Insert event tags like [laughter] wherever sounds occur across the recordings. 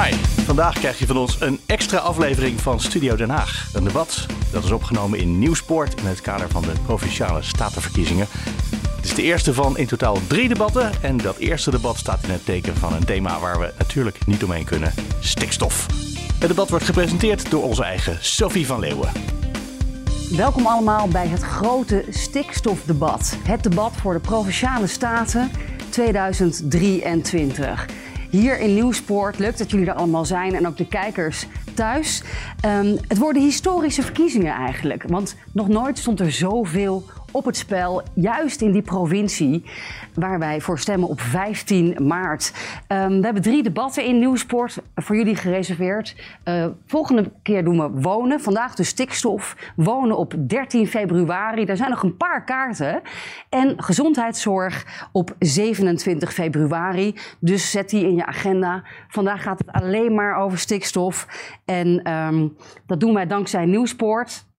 Hi, vandaag krijg je van ons een extra aflevering van Studio Den Haag. Een debat dat is opgenomen in Nieuwsport in het kader van de Provinciale Statenverkiezingen. Het is de eerste van in totaal drie debatten. En dat eerste debat staat in het teken van een thema waar we natuurlijk niet omheen kunnen: stikstof. Het debat wordt gepresenteerd door onze eigen Sophie van Leeuwen. Welkom allemaal bij het grote stikstofdebat. Het debat voor de Provinciale Staten 2023. Hier in Nieuwspoort, leuk dat jullie er allemaal zijn en ook de kijkers thuis. Um, het worden historische verkiezingen eigenlijk, want nog nooit stond er zoveel op het spel, juist in die provincie waar wij voor stemmen op 15 maart. Um, we hebben drie debatten in Nieuwsport voor jullie gereserveerd. Uh, volgende keer doen we wonen. Vandaag de stikstof. Wonen op 13 februari. Daar zijn nog een paar kaarten. En gezondheidszorg op 27 februari. Dus zet die in je agenda. Vandaag gaat het alleen maar over stikstof. En um, dat doen wij dankzij Nieuwsport.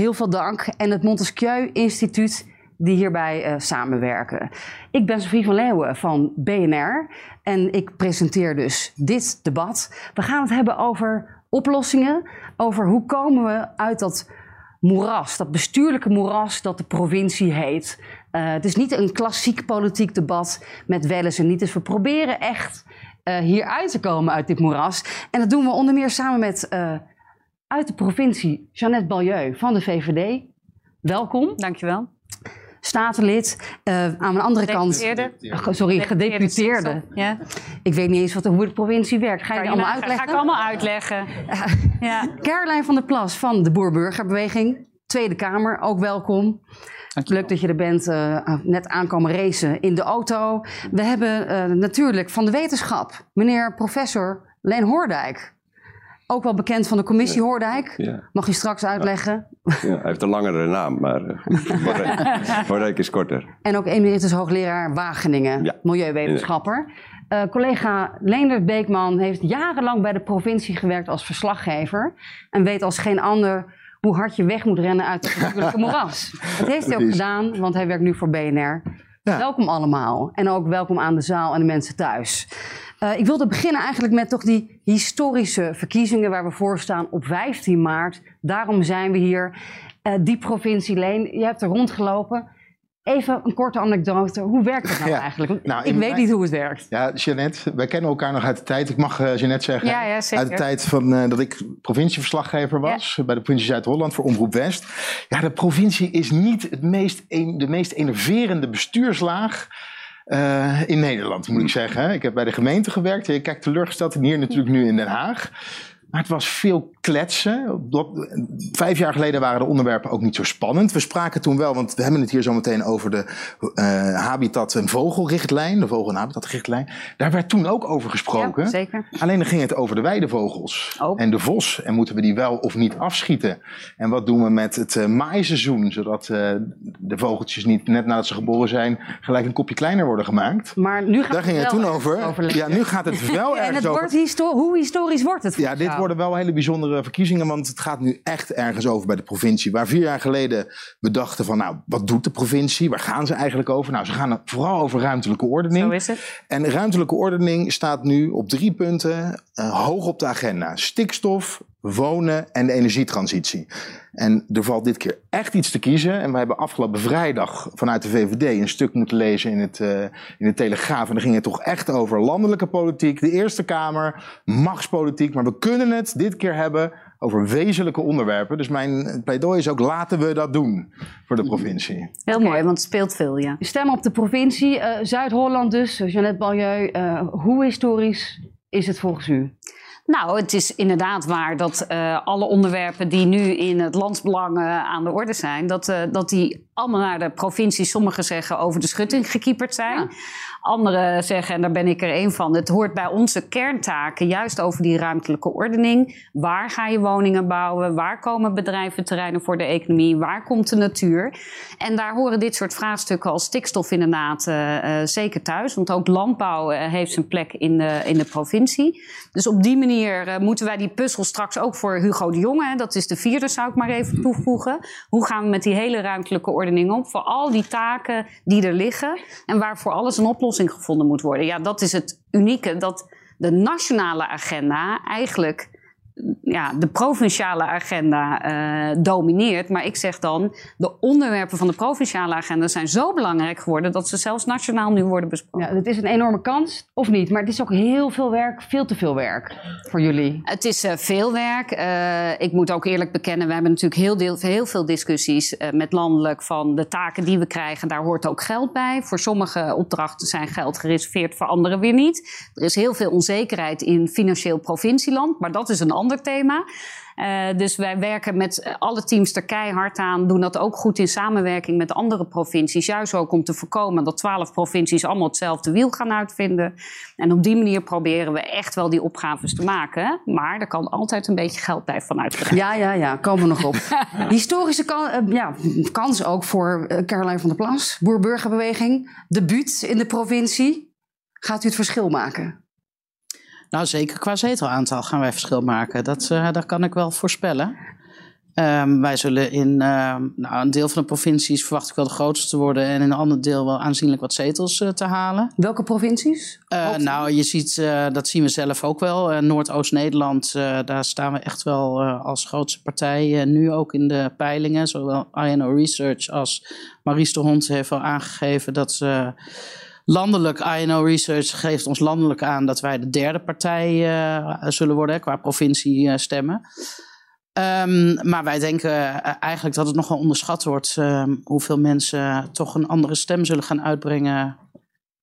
Heel veel dank. En het Montesquieu Instituut die hierbij uh, samenwerken. Ik ben Sofie van Leeuwen van BNR en ik presenteer dus dit debat. We gaan het hebben over oplossingen, over hoe komen we uit dat moeras, dat bestuurlijke moeras dat de provincie heet. Uh, het is niet een klassiek politiek debat met wel eens en niet eens. We proberen echt uh, hier uit te komen uit dit moeras. En dat doen we onder meer samen met uit de provincie Jeannette Balieu van de VVD. Welkom. Dankjewel statenlid. Uh, aan de andere kant. Oh, sorry, gedeputeerde. Ja. Ik weet niet eens wat, hoe de provincie werkt. Ga je, je allemaal uitleggen? Ga ik allemaal uitleggen. [laughs] ja. Caroline van der Plas van de Boer-Burgerbeweging. Tweede Kamer, ook welkom. Leuk dat je er bent, uh, net aankomen racen in de auto. We hebben uh, natuurlijk van de wetenschap meneer professor Leen Hoordijk. Ook wel bekend van de commissie Hoordijk. Ja. Mag je straks uitleggen? Ja, hij heeft een langere naam, maar [laughs] uh, Hoordijk is korter. En ook emeritus hoogleraar Wageningen, ja. milieuwetenschapper. Uh, collega Leendert Beekman heeft jarenlang bij de provincie gewerkt als verslaggever. En weet als geen ander hoe hard je weg moet rennen uit het natuurlijke [laughs] moeras. Dat heeft hij ook gedaan, want hij werkt nu voor BNR. Ja. Welkom allemaal. En ook welkom aan de zaal en de mensen thuis. Uh, ik wilde beginnen eigenlijk met toch die historische verkiezingen waar we voor staan op 15 maart. Daarom zijn we hier. Uh, die provincie Leen, je hebt er rondgelopen. Even een korte anekdote. Hoe werkt het nou ja, eigenlijk? Nou, ik weet niet hoe het werkt. Ja, Jeannette, wij kennen elkaar nog uit de tijd. Ik mag uh, Jeannette zeggen. Ja, ja, uit de tijd van, uh, dat ik provincieverslaggever was. Bij de provincie Zuid-Holland voor Omroep West. Ja, de provincie is niet het meest een, de meest enerverende bestuurslaag in Nederland, moet ik zeggen. Ik heb bij de gemeente gewerkt. Je kijkt teleurgesteld en hier natuurlijk nu in Den Haag. Maar het was veel kletsen. Vijf jaar geleden waren de onderwerpen ook niet zo spannend. We spraken toen wel, want we hebben het hier zo meteen over de uh, habitat- en vogelrichtlijn. De vogel- en habitatrichtlijn. Daar werd toen ook over gesproken. Ja, zeker. Alleen dan ging het over de weidevogels. Oh. En de vos. En moeten we die wel of niet afschieten? En wat doen we met het uh, maaiseizoen? Zodat uh, de vogeltjes niet net nadat ze geboren zijn gelijk een kopje kleiner worden gemaakt. Maar nu gaat Daar ging het, het toen over. Ja, nu gaat het wel [laughs] en ergens het. Wordt hoe historisch wordt het? Ja, dit worden wel hele bijzondere verkiezingen, want het gaat nu echt ergens over bij de provincie. Waar vier jaar geleden we dachten van, nou, wat doet de provincie? Waar gaan ze eigenlijk over? Nou, ze gaan vooral over ruimtelijke ordening. Zo is het. En ruimtelijke ordening staat nu op drie punten uh, hoog op de agenda. Stikstof, wonen en de energietransitie. En er valt dit keer echt iets te kiezen. En we hebben afgelopen vrijdag vanuit de VVD een stuk moeten lezen in, het, uh, in de Telegraaf. En dan ging het toch echt over landelijke politiek, de Eerste Kamer, machtspolitiek. Maar we kunnen het dit keer hebben over wezenlijke onderwerpen. Dus mijn pleidooi is ook laten we dat doen voor de provincie. Heel mooi, want het speelt veel, ja. Stem op de provincie. Uh, Zuid-Holland dus, Jeannette Balieu. Uh, hoe historisch is het volgens u? Nou, het is inderdaad waar dat uh, alle onderwerpen die nu in het landsbelang aan de orde zijn, dat, uh, dat die allemaal naar de provincie, sommigen zeggen, over de schutting gekieperd zijn. Anderen zeggen, en daar ben ik er één van, het hoort bij onze kerntaken juist over die ruimtelijke ordening. Waar ga je woningen bouwen? Waar komen bedrijventerreinen voor de economie? Waar komt de natuur? En daar horen dit soort vraagstukken als stikstof inderdaad uh, uh, zeker thuis. Want ook landbouw uh, heeft zijn plek in de, in de provincie. Dus op die manier moeten wij die puzzel straks ook voor Hugo de Jonge, dat is de vierde zou ik maar even toevoegen. Hoe gaan we met die hele ruimtelijke ordening om? Voor al die taken die er liggen en waarvoor alles een oplossing oplossing gevonden moet worden. Ja, dat is het unieke, dat de nationale agenda eigenlijk ja, de provinciale agenda uh, domineert. Maar ik zeg dan, de onderwerpen van de provinciale agenda zijn zo belangrijk geworden dat ze zelfs nationaal nu worden besproken. Ja, het is een enorme kans, of niet? Maar het is ook heel veel werk, veel te veel werk voor jullie. Het is uh, veel werk. Uh, ik moet ook eerlijk bekennen, we hebben natuurlijk heel, deel, heel veel discussies met landelijk van de taken die we krijgen. Daar hoort ook geld bij. Voor sommige opdrachten zijn geld gereserveerd, voor andere weer niet. Er is heel veel onzekerheid in financieel provincieland, maar dat is een ander thema. Uh, dus wij werken met alle teams er keihard aan, doen dat ook goed in samenwerking met andere provincies. Juist ook om te voorkomen dat twaalf provincies allemaal hetzelfde wiel gaan uitvinden. En op die manier proberen we echt wel die opgaves te maken. Maar er kan altijd een beetje geld bij vanuit gaan. Ja, ja, ja, komen we nog op. [laughs] Historische kan, uh, ja, kans ook voor uh, Caroline van der Plas, Boer-Burgerbeweging, debuut in de provincie. Gaat u het verschil maken? Nou, zeker qua zetelaantal gaan wij verschil maken. Dat, uh, dat kan ik wel voorspellen. Um, wij zullen in uh, nou, een deel van de provincies verwacht ik wel de grootste te worden en in een ander deel wel aanzienlijk wat zetels uh, te halen. Welke provincies? Uh, nou, je ziet, dat zien we zelf ook wel. Noordoost-Nederland, daar staan we echt wel als grootste partij. nu ook in de peilingen, zowel INO Research als Maries de Hond heeft al aangegeven dat ze landelijk, INO Research geeft ons landelijk aan dat wij de derde partij uh, zullen worden qua provincie uh, stemmen. Um, maar wij denken uh, eigenlijk dat het nogal onderschat wordt um, hoeveel mensen toch een andere stem zullen gaan uitbrengen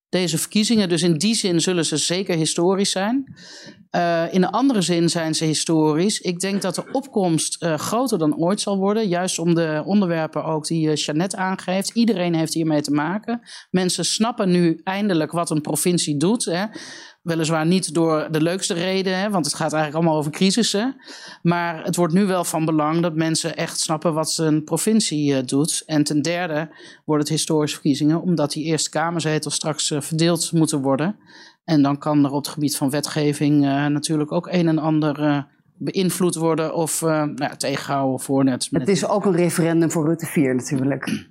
deze verkiezingen. Dus in die zin zullen ze zeker historisch zijn. Uh, in een andere zin zijn ze historisch. Ik denk dat de opkomst uh, groter dan ooit zal worden. Juist om de onderwerpen ook die uh, Jeannette aangeeft. Iedereen heeft hiermee te maken. Mensen snappen nu eindelijk wat een provincie doet. Hè. Weliswaar niet door de leukste reden, hè, want het gaat eigenlijk allemaal over crisissen. Maar het wordt nu wel van belang dat mensen echt snappen wat een provincie doet. En ten derde worden het historische verkiezingen, omdat die Eerste Kamerzetels straks verdeeld moeten worden. En dan kan er op het gebied van wetgeving uh, natuurlijk ook een en ander beïnvloed worden of nou, tegenhouden voor net. Het is ook een referendum voor Rutte 4 natuurlijk.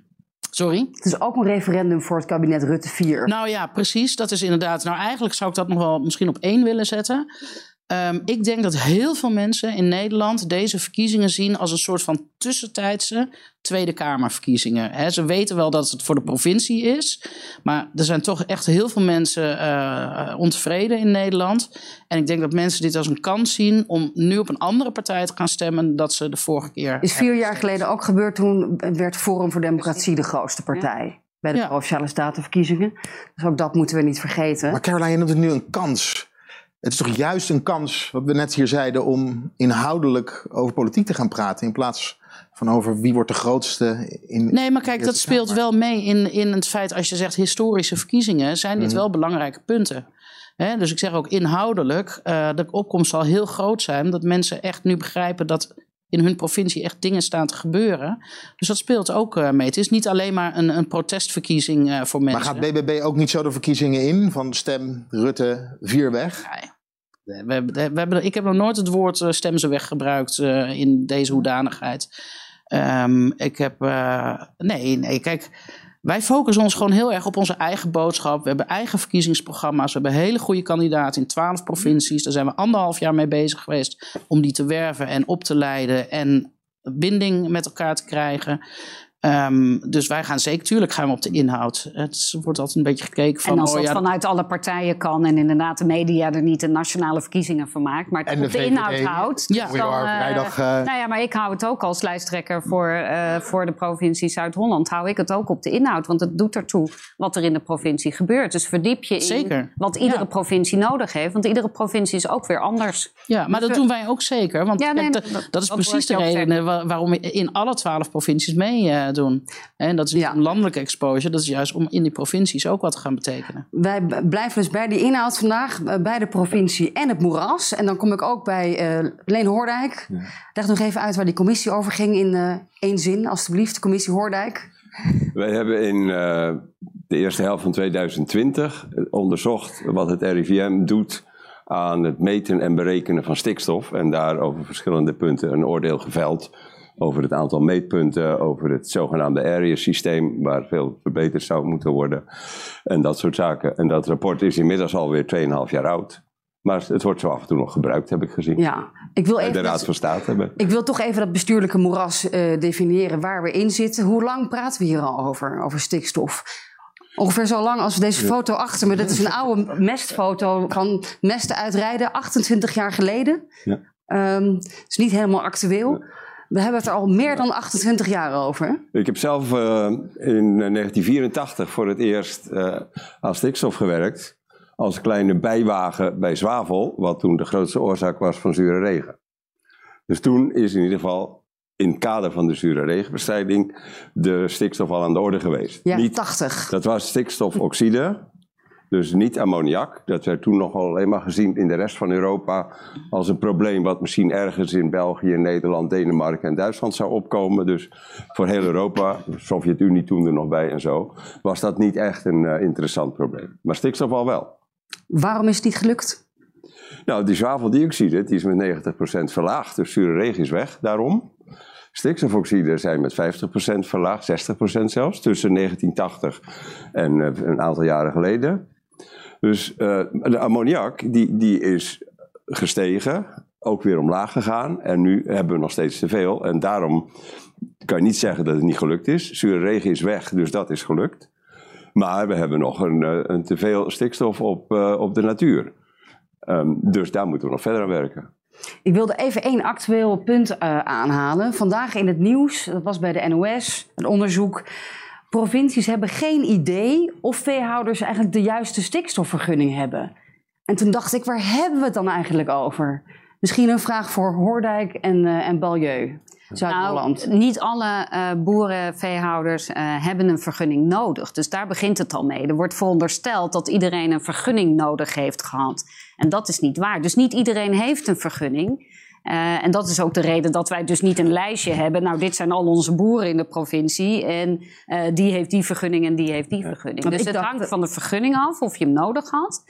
Sorry? Het is ook een referendum voor het kabinet Rutte 4. Nou ja, precies. Dat is inderdaad. Nou, eigenlijk zou ik dat nog wel misschien op één willen zetten. Um, ik denk dat heel veel mensen in Nederland deze verkiezingen zien als een soort van tussentijdse Tweede Kamerverkiezingen. He, ze weten wel dat het voor de provincie is, maar er zijn toch echt heel veel mensen uh, ontevreden in Nederland. En ik denk dat mensen dit als een kans zien om nu op een andere partij te gaan stemmen dat ze de vorige keer. Is vier jaar geleden ook gebeurd. Toen werd Forum voor Democratie de grootste partij. Bij de ja. provinciale statenverkiezingen. Dus ook dat moeten we niet vergeten. Maar Caroline, je noemt het nu een kans. Het is toch juist een kans, wat we net hier zeiden, om inhoudelijk over politiek te gaan praten. In plaats van over wie wordt de grootste in. Nee, maar kijk, dat speelt wel mee in, in het feit, als je zegt historische verkiezingen, zijn dit mm. wel belangrijke punten. He, dus ik zeg ook inhoudelijk, uh, de opkomst zal heel groot zijn. Dat mensen echt nu begrijpen dat in hun provincie echt dingen staan te gebeuren. Dus dat speelt ook uh, mee. Het is niet alleen maar een, een protestverkiezing uh, voor mensen. Maar gaat BBB ook niet zo de verkiezingen in van stem Rutte vier weg? Nee. We, hebben, ik heb nog nooit het woord uh, stem ze weg gebruikt in deze hoedanigheid. Um, ik heb. nee, nee, kijk. Wij focussen ons gewoon heel erg op onze eigen boodschap. We hebben eigen verkiezingsprogramma's. We hebben hele goede kandidaten in twaalf provincies. Daar zijn we anderhalf jaar mee bezig geweest om die te werven en op te leiden en binding met elkaar te krijgen. Ehm, dus wij gaan zeker, tuurlijk gaan we op de inhoud. Het wordt altijd een beetje gekeken van... En als oh, dat vanuit alle partijen kan en inderdaad de media er niet de nationale verkiezingen van maakt, maar het op de, inhoud houdt. Ja. Dan, uh, nou ja, maar ik hou het ook als lijsttrekker voor, uh, voor de provincie Zuid-Holland. Hou ik het ook op de inhoud, want het doet ertoe wat er in de provincie gebeurt. Dus verdiep je in wat iedere provincie nodig heeft, want iedere provincie is ook weer anders. Ja, maar dat doen wij ook zeker. Want ja, nee, dat, dat, is precies de reden waarom we in alle twaalf provincies en dat is niet een landelijke exposure, dat is juist om in die provincies ook wat te gaan betekenen. Wij blijven dus bij die inhoud vandaag, eh, bij de provincie en het moeras. En dan kom ik ook bij uh, Leen Hoordijk. Ja. Leg nog even uit waar die commissie over ging in uh, één zin, alstublieft, de commissie Hoordijk. Wij hebben in uh, de eerste helft van 2020 onderzocht wat het RIVM doet aan het meten en berekenen van stikstof. En daar over verschillende punten een oordeel geveld. Over het aantal meetpunten, over het zogenaamde area-systeem, waar veel verbeterd zou moeten worden. En dat soort zaken. En dat rapport is inmiddels alweer 2,5 jaar oud. Maar het wordt zo af en toe nog gebruikt, heb ik gezien. Ja, ik wil even de Raad van State hebben. Ik wil toch even dat bestuurlijke moeras uh, definiëren waar we in zitten. Hoe lang praten we hier al over, over stikstof? Ongeveer zo lang als deze foto achter me. Dat is een oude mestfoto van mesten uitrijden, 28 jaar geleden. Ja. Um, het is niet helemaal actueel. We hebben het er al meer dan 28 jaar over. Ik heb zelf uh, in 1984 voor het eerst uh, aan stikstof gewerkt. Als kleine bijwagen bij zwavel, wat toen de grootste oorzaak was van zure regen. Dus toen is in ieder geval in het kader van de zure regenbestrijding de stikstof al aan de orde geweest. Ja, niet, 80. Dat was stikstofoxide, dus niet ammoniak. Dat werd toen nog alleen maar gezien in de rest van Europa als een probleem wat misschien ergens in België, Nederland, Denemarken en Duitsland zou opkomen. Dus voor heel Europa, de Sovjet-Unie toen er nog bij en zo, was dat niet echt een uh, interessant probleem. Maar stikstof al wel. Waarom is het niet gelukt? Nou, die zwaveldioxide die is met 90% verlaagd, dus zure regen is weg daarom. Stikstofoxide zijn met 50% verlaagd, 60% zelfs, tussen 1980 en uh, een aantal jaren geleden. Dus uh, de ammoniak die, die is gestegen, ook weer omlaag gegaan. En nu hebben we nog steeds te veel. En daarom kan je niet zeggen dat het niet gelukt is. Zure regen is weg, dus dat is gelukt. Maar we hebben nog een, eh, een te veel stikstof op, uh, op de natuur. Um, dus daar moeten we nog verder aan werken. Ik wilde even één actueel punt aanhalen. Vandaag in het nieuws, dat was bij de NOS, een onderzoek. Provincies hebben geen idee of veehouders eigenlijk de juiste stikstofvergunning hebben. En toen dacht ik, waar hebben we het dan eigenlijk over? Misschien een vraag voor Hoordijk en, uh, en Balieu. Nou, niet alle uh, boeren, veehouders uh, hebben een vergunning nodig. Dus daar begint het al mee. Er wordt verondersteld dat iedereen een vergunning nodig heeft gehad. En dat is niet waar. Dus niet iedereen heeft een vergunning. Uh, en dat is ook de reden dat wij dus niet een lijstje hebben. Nou, dit zijn al onze boeren in de provincie. En die heeft die vergunning en die heeft die vergunning. Dus het hangt van de vergunning af of je hem nodig had.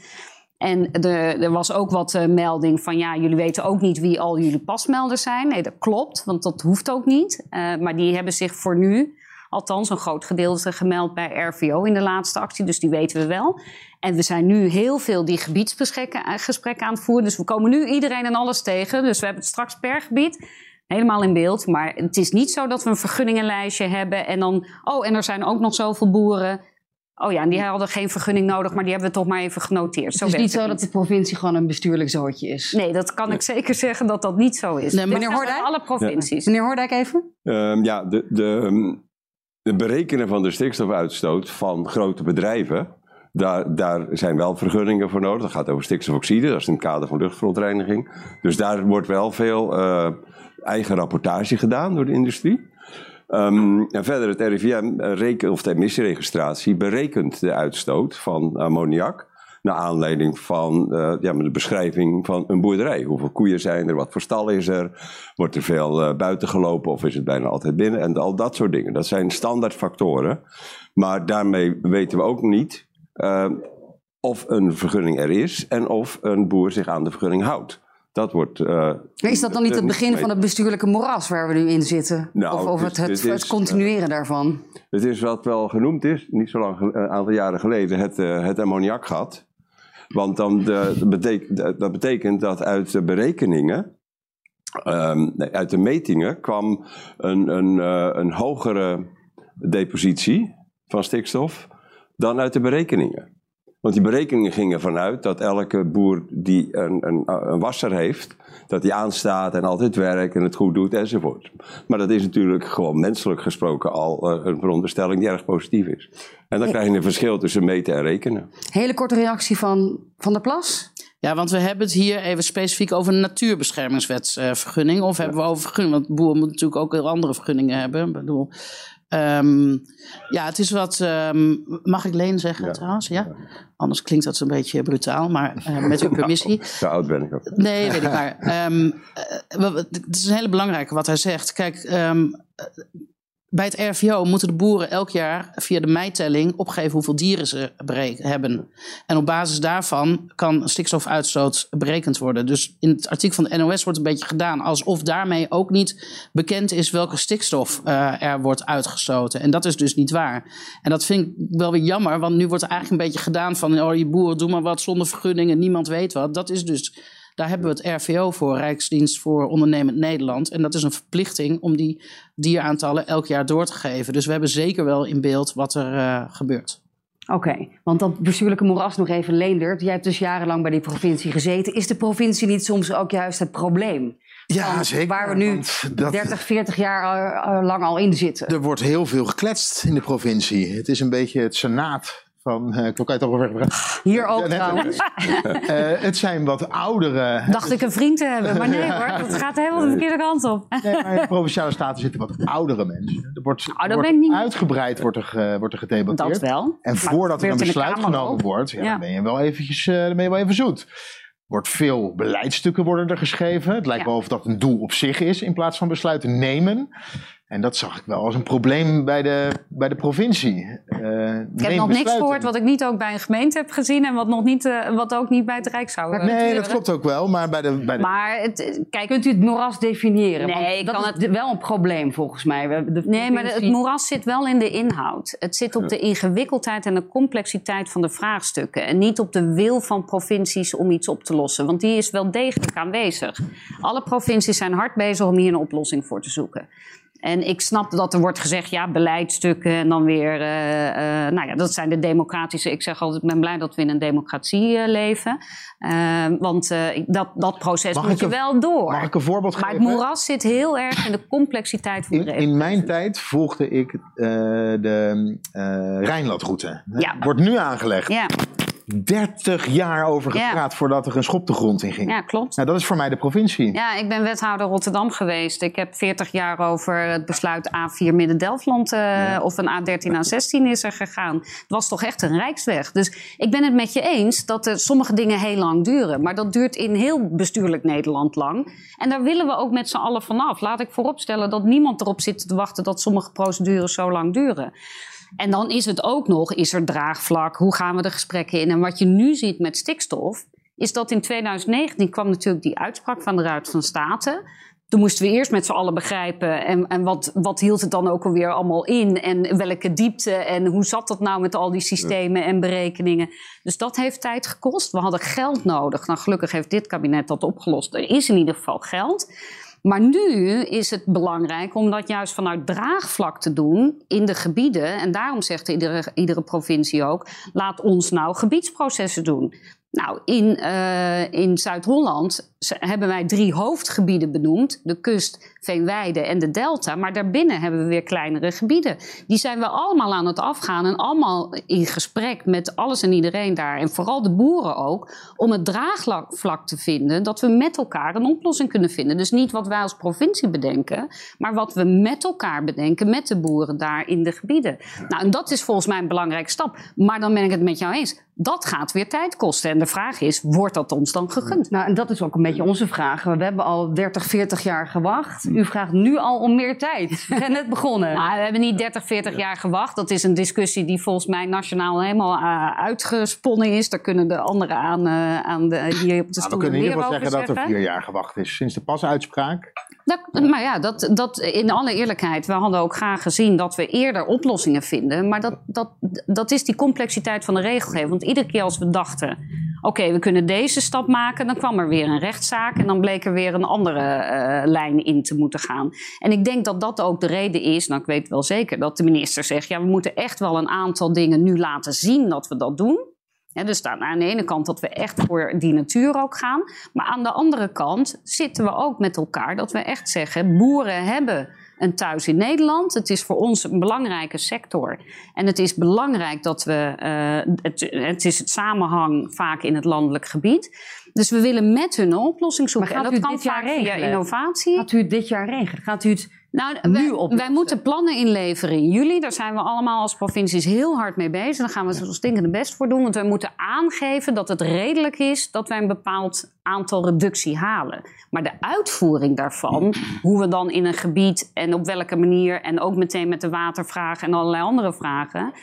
En er, er was ook wat uh, melding van ja, jullie weten ook niet wie al jullie pasmelders zijn. Nee, dat klopt, want dat hoeft ook niet. Maar die hebben zich voor nu, althans een groot gedeelte, gemeld bij RVO in de laatste actie. Dus die weten we wel. En we zijn nu heel veel die gebiedsgesprekken eh, aan het voeren. Dus we komen nu iedereen en alles tegen. Dus we hebben het straks per gebied helemaal in beeld. Maar het is niet zo dat we een vergunningenlijstje hebben en dan, oh, en er zijn ook nog zoveel boeren Oh ja, en die hadden geen vergunning nodig, maar die hebben we toch maar even genoteerd. Zo het is niet zo dat de provincie gewoon een bestuurlijk zootje is. Nee, dat kan ik zeker zeggen dat dat niet zo is. Nee, meneer Hoordijk? Alle provincies. Meneer Hoordijk even? Um, ja, de, de, ehm, de berekenen van de stikstofuitstoot van grote bedrijven... Daar, daar, zijn wel vergunningen voor nodig. Dat gaat over stikstofoxide, dat is in het kader van luchtverontreiniging. Dus daar wordt wel veel uh, eigen rapportage gedaan door de industrie. Um, en verder, het RIVM, reken, of de emissieregistratie, berekent de uitstoot van ammoniak. Naar aanleiding van uh, ja, de beschrijving van een boerderij. Hoeveel koeien zijn er, wat voor stal is er, wordt er veel uh, buiten gelopen of is het bijna altijd binnen en al dat soort dingen. Dat zijn standaardfactoren. Maar daarmee weten we ook niet uh, of een vergunning er is en of een boer zich aan de vergunning houdt. Dat wordt, uh, is dat dan niet het begin van het bestuurlijke moras waar we nu in zitten? Nou, of, of het, het, het, continueren uh, daarvan? Het is wat wel genoemd is, niet zo lang, een aantal jaren geleden, het, uh, het ammoniakgat. Want dan de, dat betekent dat uit de berekeningen, nee, uit de metingen, kwam een, een, een hogere depositie van stikstof dan uit de berekeningen. Want die berekeningen gingen vanuit dat elke boer die een, een, een wasser heeft, dat die aanstaat en altijd werkt en het goed doet enzovoort. Maar dat is natuurlijk gewoon menselijk gesproken al uh, een veronderstelling die erg positief is. En dan krijg je een verschil tussen meten en rekenen. Hele korte reactie van Van der Plas. Ja, want we hebben het hier even specifiek over een natuurbeschermingswetsvergunning. of hebben we over vergunning? Want boeren moeten natuurlijk ook heel andere vergunningen hebben. Ik bedoel, Um, ja, het is wat. Um, mag ik Leen zeggen ja. trouwens? Ja? Anders klinkt dat een beetje brutaal, maar uh, met uw [laughs] permissie. Zo oud ben ik ook. Nee, weet ik maar. Um, uh, het is een hele belangrijke wat hij zegt. Kijk, bij het RVO moeten de boeren elk jaar via de meitelling opgeven hoeveel dieren ze hebben. En op basis daarvan kan stikstofuitstoot berekend worden. Dus in het artikel van de NOS wordt een beetje gedaan alsof daarmee ook niet bekend is welke stikstof uh, er wordt uitgestoten. En dat is dus niet waar. En dat vind ik wel weer jammer, want nu wordt er eigenlijk een beetje gedaan van: oh, je boeren doen maar wat zonder vergunningen, niemand weet wat. Dat is dus daar hebben we het RVO voor, Rijksdienst voor Ondernemend Nederland. En dat is een verplichting om die dieraantallen elk jaar door te geven. Dus we hebben zeker wel in beeld wat er uh, gebeurt. Oké, want dat bestuurlijke moeras nog even Leendert. Jij hebt dus jarenlang bij die provincie gezeten. Is de provincie niet soms ook juist het probleem? Ja, zeker. Waar we nu dat, 30, 40 jaar lang al in zitten. Er wordt heel veel gekletst in de provincie. Het is een beetje het senaat van, uh, al wel Hier ook trouwens. uh, [laughs] het zijn wat oudere... Dacht ik een vriend te hebben, maar nee hoor, dat gaat helemaal de verkeerde kant op. nee, maar in de Provinciale Staten zitten wat oudere mensen. Er wordt, oh, wordt niet... uitgebreid wordt er, uh, wordt er gedebatteerd. Dat wel. En voordat er een besluit genomen wordt, ja, Dan, ben je wel eventjes, dan ben je wel even zoet wordt veel beleidsstukken worden er geschreven. Het lijkt wel of dat een doel op zich is in plaats van besluiten nemen. En dat zag ik wel als een probleem bij de, bij de provincie. Uh, ik heb nog niks gehoord wat ik niet ook bij een gemeente heb gezien en wat, nog niet, uh, wat ook niet bij het Rijk zou uh, Nee, dat klopt ook wel, maar bij de... Bij de... Maar het, kijk, kunt u het moeras definiëren? Nee, dat kan is het... wel een probleem volgens mij. De nee, maar het moeras zit wel in de inhoud. Het zit op de ingewikkeldheid en de complexiteit van de vraagstukken. En niet op de wil van provincies om iets op te lossen. Want die is wel degelijk aanwezig. Alle provincies zijn hard bezig om hier een oplossing voor te zoeken. En ik snap dat er wordt gezegd, ja, beleidstukken en dan weer, uh, uh, nou ja, dat zijn de democratische. Ik zeg altijd, ik ben blij dat we in een democratie uh, leven. want dat, dat proces mag moet je wel door. Mag ik een voorbeeld maar geven? Maar het moeras zit heel erg in de complexiteit van de in mijn tijd volgde ik de Rijnlandroute. Ja. Wordt nu aangelegd. Ja. 30 jaar over gepraat voordat er een schop de grond in ging. Ja, klopt. Nou, dat is voor mij de provincie. Ja, ik ben wethouder Rotterdam geweest. Ik heb 40 jaar over het besluit A4 Midden-Delfland uh, of een A13, A16 is er gegaan. Het was toch echt een rijksweg. Dus ik ben het met je eens dat er sommige dingen heel lang duren. Maar dat duurt in heel bestuurlijk Nederland lang. En daar willen we ook met z'n allen vanaf. Laat ik vooropstellen dat niemand erop zit te wachten dat sommige procedures zo lang duren. En dan is het ook nog, is er draagvlak? Hoe gaan we de gesprekken in? En wat je nu ziet met stikstof, is dat in 2019 kwam natuurlijk die uitspraak van de Raad van State. Toen moesten we eerst met z'n allen begrijpen en, en wat, wat hield het dan ook alweer allemaal in en welke diepte en hoe zat dat nou met al die systemen en berekeningen. Dus dat heeft tijd gekost. We hadden geld nodig. Nou, gelukkig heeft dit kabinet dat opgelost. Er is in ieder geval geld. Maar nu is het belangrijk om dat juist vanuit draagvlak te doen in de gebieden. En daarom zegt iedere, iedere provincie ook: laat ons nou gebiedsprocessen doen. Nou, in, uh, in Zuid-Holland hebben wij drie hoofdgebieden benoemd: de kust, Veenweide en de Delta. Maar daarbinnen hebben we weer kleinere gebieden. Die zijn we allemaal aan het afgaan en allemaal in gesprek met alles en iedereen daar. En vooral de boeren ook, om het draagvlak te vinden dat we met elkaar een oplossing kunnen vinden. Dus niet wat wij als provincie bedenken, maar wat we met elkaar bedenken met de boeren daar in de gebieden. Nou, en dat is volgens mij een belangrijke stap. Maar dan ben ik het met jou eens. Dat gaat weer tijd kosten. En de vraag is, wordt dat ons dan gegund? Nou, en dat is ook een beetje onze vraag. We hebben al 30, 40 jaar gewacht. U vraagt nu al om meer tijd. We zijn net begonnen. [laughs] Nou, we hebben niet 30, 40 jaar gewacht. Dat is een discussie die volgens mij nationaal helemaal uh, uitgesponnen is. Daar kunnen de anderen aan, uh, aan de, hier op de stoel nou, We kunnen in ieder geval zeggen, zeggen dat er vier jaar gewacht is. Sinds de pasuitspraak. Dat, maar ja, dat, dat in alle eerlijkheid, we hadden ook graag gezien dat we eerder oplossingen vinden. Maar dat, dat, dat is die complexiteit van de regelgeving. Want iedere keer als we dachten oké, we kunnen deze stap maken. Dan kwam er weer een rechtszaak en dan bleek er weer een andere uh, lijn in te moeten gaan. En ik denk dat dat ook de reden is, nou ik weet wel zeker, dat de minister zegt, ja we moeten echt wel een aantal dingen nu laten zien dat we dat doen. Dus aan de ene kant dat we echt voor die natuur ook gaan. Maar aan de andere kant zitten we ook met elkaar dat we echt zeggen: boeren hebben een thuis in Nederland. Het is voor ons een belangrijke sector. En het is belangrijk dat we. Uh, het, het, is het samenhang vaak in het landelijk gebied. Dus we willen met hun een oplossing zoeken. Maar gaat en dat kan vaak via innovatie. Gaat u het dit jaar regelen? Gaat u het nou, nu wij, wij moeten plannen inleveren in juli. Daar zijn we allemaal als provincies heel hard mee bezig. Daar gaan we zo stinkende best voor doen. Want we moeten aangeven dat het redelijk is dat wij een bepaald aantal reductie halen. Maar de uitvoering daarvan, hoe we dan in een gebied en op welke manier... en ook meteen met de watervragen en allerlei andere vragen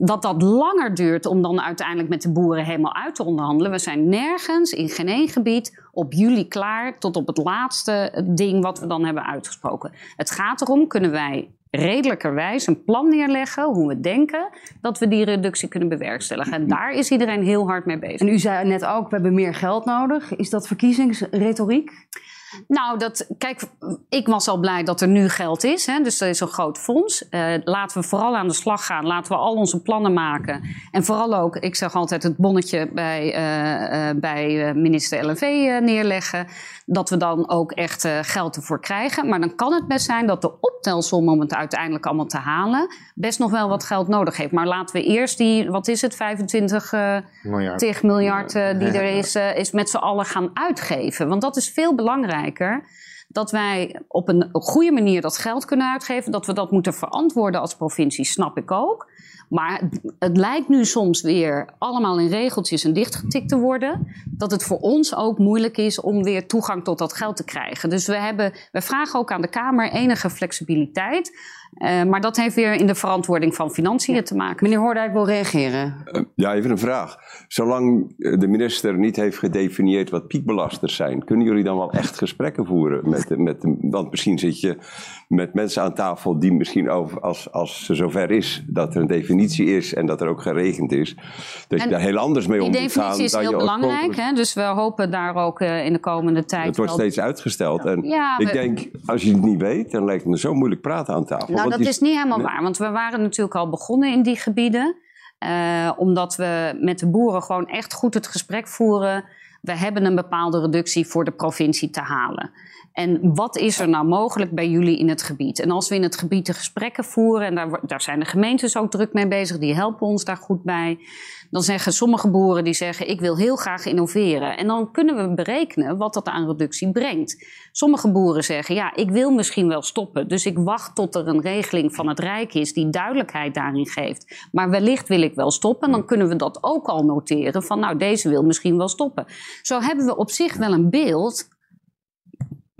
dat dat langer duurt om dan uiteindelijk met de boeren helemaal uit te onderhandelen. We zijn nergens in geen één gebied op juli klaar tot op het laatste ding wat we dan hebben uitgesproken. Het gaat erom, kunnen wij redelijkerwijs een plan neerleggen hoe we denken dat we die reductie kunnen bewerkstelligen. En daar is iedereen heel hard mee bezig. En u zei net ook, we hebben meer geld nodig. Is dat verkiezingsretoriek? Nou, dat, kijk, ik was al blij dat er nu geld is. Hè, dus er is een groot fonds. Uh, laten we vooral aan de slag gaan. Laten we al onze plannen maken. En vooral ook, ik zeg altijd, het bonnetje bij, uh, uh, bij minister LNV neerleggen. Dat we dan ook echt geld ervoor krijgen. Maar dan kan het best zijn dat de optelsom om het uiteindelijk allemaal te halen... best nog wel wat geld nodig heeft. Maar laten we eerst die, wat is het, 25 miljard, miljard die er is, is met z'n allen gaan uitgeven. Want dat is veel belangrijker dat wij op een goede manier dat geld kunnen uitgeven. Dat we dat moeten verantwoorden als provincie, snap ik ook. Maar het lijkt nu soms weer allemaal in regeltjes en dichtgetikt te worden. Dat het voor ons ook moeilijk is om weer toegang tot dat geld te krijgen. Dus we, hebben, we vragen ook aan de Kamer enige flexibiliteit. Uh, maar dat heeft weer in de verantwoording van financiën te maken. Meneer Hoordijk wil reageren. Uh, ja, even een vraag. Zolang de minister niet heeft gedefinieerd wat piekbelasters zijn, kunnen jullie dan wel echt gesprekken voeren? Met, met, want misschien zit je met mensen aan tafel die misschien over, als, als ze zover is dat er een definitie is en dat er ook geregend is, dat je daar heel anders mee om moet gaan. Die definitie is heel belangrijk, hè? dus we hopen daar ook uh, in de komende tijd. Het wordt steeds uitgesteld. En ja, ik denk, als je het niet weet, dan lijkt het me zo moeilijk praten aan tafel. Nou, dat is niet helemaal waar, want we waren natuurlijk al begonnen in die gebieden. Uh, omdat we met de boeren gewoon echt goed het gesprek voeren. We hebben een bepaalde reductie voor de provincie te halen. En wat is er nou mogelijk bij jullie in het gebied? En als we in het gebied de gesprekken voeren, en daar, daar zijn de gemeentes ook druk mee bezig, die helpen ons daar goed bij. Dan zeggen sommige boeren die zeggen: Ik wil heel graag innoveren. En dan kunnen we berekenen wat dat aan reductie brengt. Sommige boeren zeggen: Ja, ik wil misschien wel stoppen. Dus ik wacht tot er een regeling van het Rijk is die duidelijkheid daarin geeft. Maar wellicht wil ik wel stoppen. Dan kunnen we dat ook al noteren: van nou, deze wil misschien wel stoppen. Zo hebben we op zich wel een beeld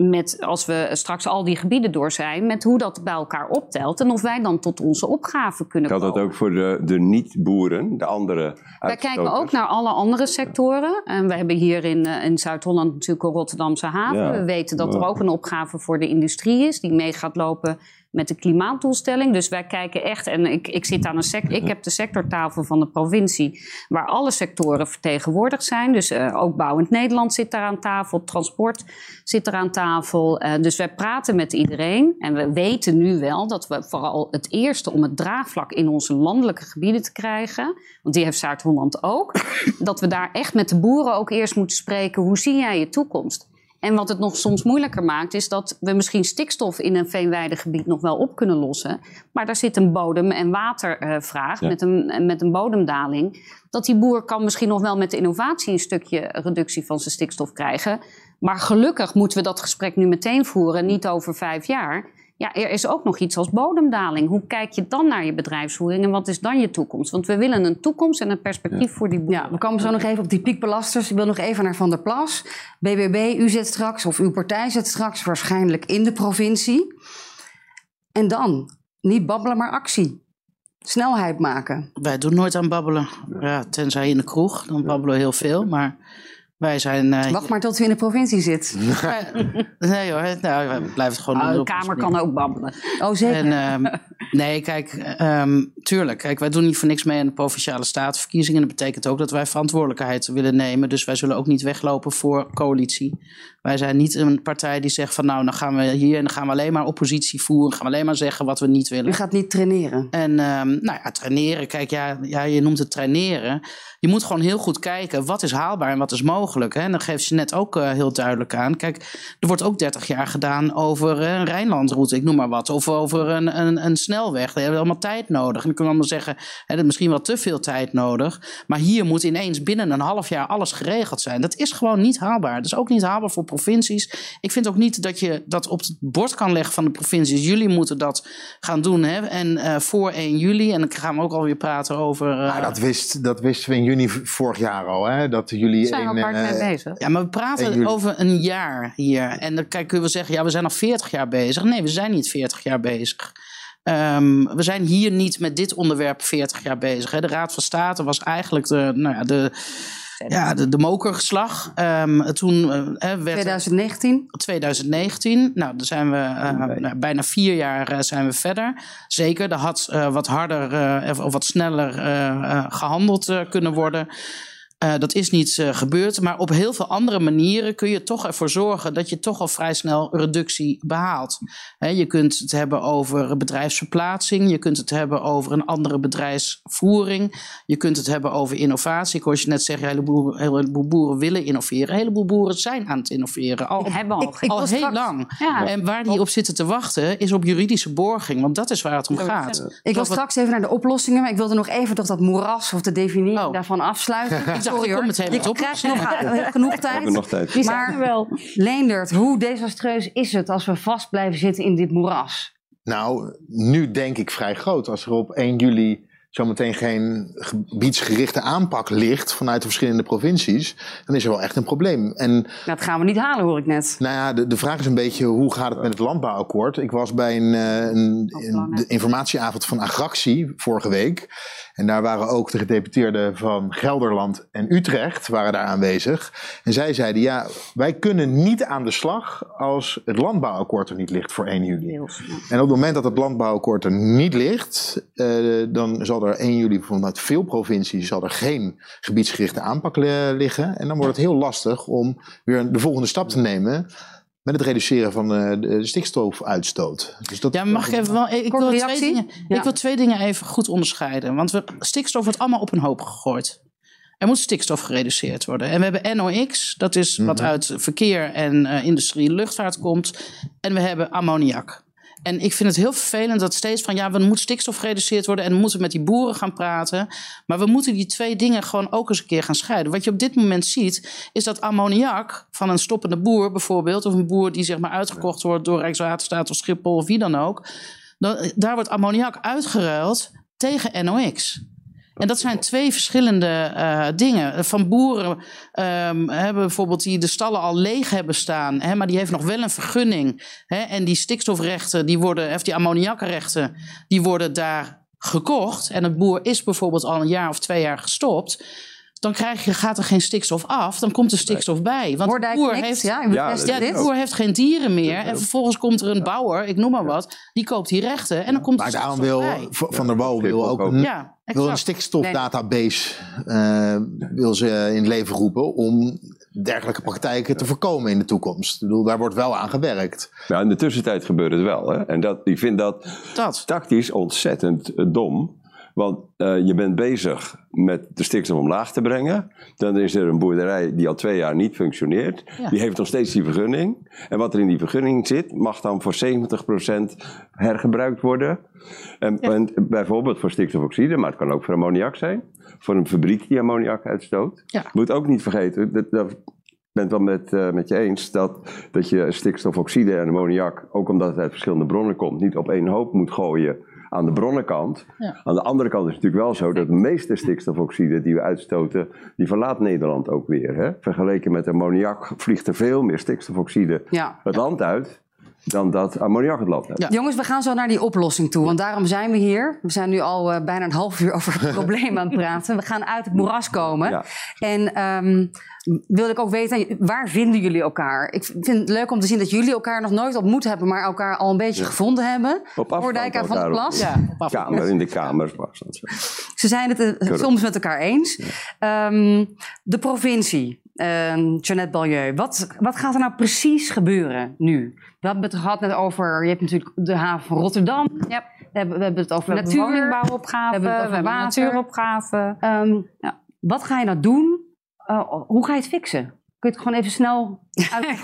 met, als we straks al die gebieden door zijn, met hoe dat bij elkaar optelt en of wij dan tot onze opgave kunnen komen. Geldt dat ook voor de, de niet-boeren, de andere Wij kijken ook naar alle andere sectoren. En we hebben hier in, eh, in Zuid-Holland natuurlijk een Rotterdamse haven. we weten dat er ook een opgave voor de industrie is, die mee gaat lopen met de klimaatdoelstelling. Dus wij kijken echt, en ik, ik zit aan een sector, ik heb de sectortafel van de provincie, waar alle sectoren vertegenwoordigd zijn. Dus uh, ook Bouwend Nederland zit daar aan tafel, transport zit er aan tafel. Uh, dus wij praten met iedereen. En we weten nu wel dat we vooral het eerste om het draagvlak in onze landelijke gebieden te krijgen, want die heeft Zuid-Holland ook, dat we daar echt met de boeren ook eerst moeten spreken. Hoe zie jij je toekomst? En wat het nog soms moeilijker maakt, is dat we misschien stikstof in een veenweidegebied nog wel op kunnen lossen. Maar daar zit een bodem- en watervraag met, een, met een bodemdaling. Dat die boer kan misschien nog wel met de innovatie een stukje reductie van zijn stikstof krijgen. Maar gelukkig moeten we dat gesprek nu meteen voeren, niet over vijf jaar. Ja, er is ook nog iets als bodemdaling. Hoe kijk je dan naar je bedrijfsvoering en wat is dan je toekomst? Want we willen een toekomst en een perspectief voor die boeren. Ja, we komen zo nog even op die piekbelasters. Ik wil nog even naar Van der Plas. BBB, u zit straks, of uw partij zit straks waarschijnlijk in de provincie. En dan, niet babbelen, maar actie. Snelheid maken. Wij doen nooit aan babbelen. Ja, tenzij in de kroeg, dan babbelen we heel veel. Maar Wij zijn, uh, Wacht maar tot u in de provincie zit. [laughs] nee hoor, nou, we blijven het gewoon doen. De Kamer kan ook babbelen. Oh, zeker. En, uh, nee, kijk, um, tuurlijk. Kijk, wij doen niet voor niks mee aan de Provinciale Statenverkiezingen. Dat betekent ook dat wij verantwoordelijkheid willen nemen. Dus wij zullen ook niet weglopen voor coalitie. Wij zijn niet een partij die zegt van nou, dan gaan we hier en dan gaan we alleen maar oppositie voeren. gaan we alleen maar zeggen wat we niet willen. U gaat niet traineren. En um, nou ja, traineren. Kijk, ja, ja, je noemt het traineren. Je moet gewoon heel goed kijken wat is haalbaar en wat is mogelijk. Hè? En dan geeft je net ook uh, heel duidelijk aan. Kijk, er wordt ook 30 jaar gedaan over een Rijnlandroute, ik noem maar wat. Of over een, een, een snelweg. We hebben allemaal tijd nodig. En dan kun je allemaal zeggen, hè, misschien wel te veel tijd nodig. Maar hier moet ineens binnen een half jaar alles geregeld zijn. Dat is gewoon niet haalbaar. Dat is ook niet haalbaar voor provincies. Ik vind ook niet dat je dat op het bord kan leggen van de provincies. Jullie moeten dat gaan doen. Hè? En uh, voor 1 juli, en dan gaan we ook alweer praten over. Uh, nou, dat, wist, dat wisten we in juni vorig jaar al. Hè? Dat jullie. Zijn we hard mee bezig? Ja, maar we praten over een jaar hier. En dan kunnen we zeggen, ja, we zijn al 40 jaar bezig. Nee, we zijn niet 40 jaar bezig. Um, we zijn hier niet met dit onderwerp 40 jaar bezig. Hè. De Raad van State was eigenlijk de, nou ja, de, ja, de, de mokergeslag. Um, toen uh, werd 2019? 2019. Nou, dan zijn we uh, nou, bijna vier jaar uh, zijn we verder. Zeker, er had wat harder of wat sneller gehandeld kunnen worden. Uh, dat is niet uh, gebeurd, maar op heel veel andere manieren kun je toch ervoor zorgen dat je toch al vrij snel reductie behaalt. He, je kunt het hebben over bedrijfsverplaatsing, je kunt het hebben over een andere bedrijfsvoering, je kunt het hebben over innovatie. Ik hoor je net zeggen, een heleboel, een heleboel boeren willen innoveren. Een heleboel boeren zijn aan het innoveren, al, hebben al, ik, al heel straks, lang. Ja, en waar die op zitten te wachten is op juridische borging, want dat is waar het om gaat. Ik wil straks even naar de oplossingen, maar ik wilde nog even toch dat moeras of de definitie oh. daarvan afsluiten. [laughs] sorry hoor. Ik krijg nog genoeg tijd. nog tijd. Maar wel. Leendert, hoe desastreus is het als we vast blijven zitten in dit moeras? Nou, nu denk ik vrij groot. Als er op 1 juli zometeen geen gebiedsgerichte aanpak ligt vanuit de verschillende provincies, dan is er wel echt een probleem. En, dat gaan we niet halen, hoor ik net. Nou ja, de, de vraag is een beetje hoe gaat het met het landbouwakkoord? Ik was bij een, eh, een, een de informatieavond van Agractie vorige week. En daar waren ook de gedeputeerden van Gelderland en Utrecht waren daar aanwezig. En zij zeiden, ja, wij kunnen niet aan de slag als het landbouwakkoord er niet ligt voor 1 juli. En op het moment dat het landbouwakkoord er niet ligt, uh, dan zal er 1 juli vanuit veel provincies zal er geen gebiedsgerichte aanpak liggen. En dan wordt het heel lastig om weer de volgende stap te nemen met het reduceren van eh, de stikstofuitstoot. Dus dat, ja, mag ik even wel. Ik wil, twee dingen, ik wil twee dingen even goed onderscheiden. Want we, stikstof wordt allemaal op een hoop gegooid. Er moet stikstof gereduceerd worden. En we hebben NOx, dat is wat mhm. uit verkeer en uh, industrie en luchtvaart komt. En we hebben ammoniak. En ik vind het heel vervelend dat steeds van ja, we moeten stikstof gereduceerd worden en we moeten met die boeren gaan praten. Maar we moeten die twee dingen gewoon ook eens een keer gaan scheiden. Wat je op dit moment ziet, is dat ammoniak van een stoppende boer bijvoorbeeld, of een boer die zeg maar uitgekocht wordt door Rijkswaterstaat of Schiphol of wie dan ook, dan, daar wordt ammoniak uitgeruild tegen NOx. En dat zijn twee verschillende uh, dingen. Van boeren um, bijvoorbeeld die de stallen al leeg hebben staan, hè, maar die heeft nog wel een vergunning. Hè, en die stikstofrechten, die worden, of die ammoniakrechten, die worden daar gekocht. En het boer is bijvoorbeeld al een jaar of twee jaar gestopt dan krijg je, gaat er geen stikstof af, dan komt er stikstof bij. Want de boer, heeft, ja, ja, de boer heeft geen dieren meer. En vervolgens komt er een bouwer, ik noem maar wat, die koopt die rechten. En dan komt maar daarom wil Van der Wouw wil ook een, wil een stikstofdatabase uh, wil ze in het leven roepen om dergelijke praktijken te voorkomen in de toekomst. Ik bedoel, daar wordt wel aan gewerkt. Ja, in de tussentijd gebeurt het wel. Hè? En dat, ik vind dat, dat. tactisch ontzettend dom. Want uh, je bent bezig met de stikstof omlaag te brengen. Dan is er een boerderij die al twee jaar niet functioneert. Die heeft nog steeds die vergunning. En wat er in die vergunning zit, mag dan voor 70% hergebruikt worden. En, en, bijvoorbeeld voor stikstofoxide, maar het kan ook voor ammoniak zijn. Voor een fabriek die ammoniak uitstoot. Ja. Moet ook niet vergeten, dat, dat, ben het wel met, uh, met je eens dat, dat je stikstofoxide en ammoniak, ook omdat het uit verschillende bronnen komt, niet op één hoop moet gooien aan de bronnenkant. Ja. Aan de andere kant is het natuurlijk wel zo dat de meeste stikstofoxide die we uitstoten, die verlaat Nederland ook weer. Hè? Vergeleken met ammoniak vliegt er veel meer stikstofoxide het land uit dan dat ammoniak het land heeft. Jongens, we gaan zo naar die oplossing toe, want daarom zijn we hier. We zijn nu al uh, bijna een half uur over het [laughs] probleem aan het praten. We gaan uit het moeras komen. Ja. En um, wilde ik ook weten, waar vinden jullie elkaar? Ik vind het leuk om te zien dat jullie elkaar nog nooit ontmoet hebben, maar elkaar al een beetje gevonden hebben. Op afstand van de Plas. Ja, op kamer, in de dat Ze zijn het uh, soms met elkaar eens. Um, de provincie, uh, Jeannette Balieu, wat, wat gaat er nou precies gebeuren nu? We hebben het gehad net over, je hebt natuurlijk de haven van Rotterdam. Ja. We, hebben, we hebben het over natuur, we hebben, het over we. Um, ja. Wat ga je nou doen? Uh, hoe ga je het fixen? Kun je het gewoon even snel,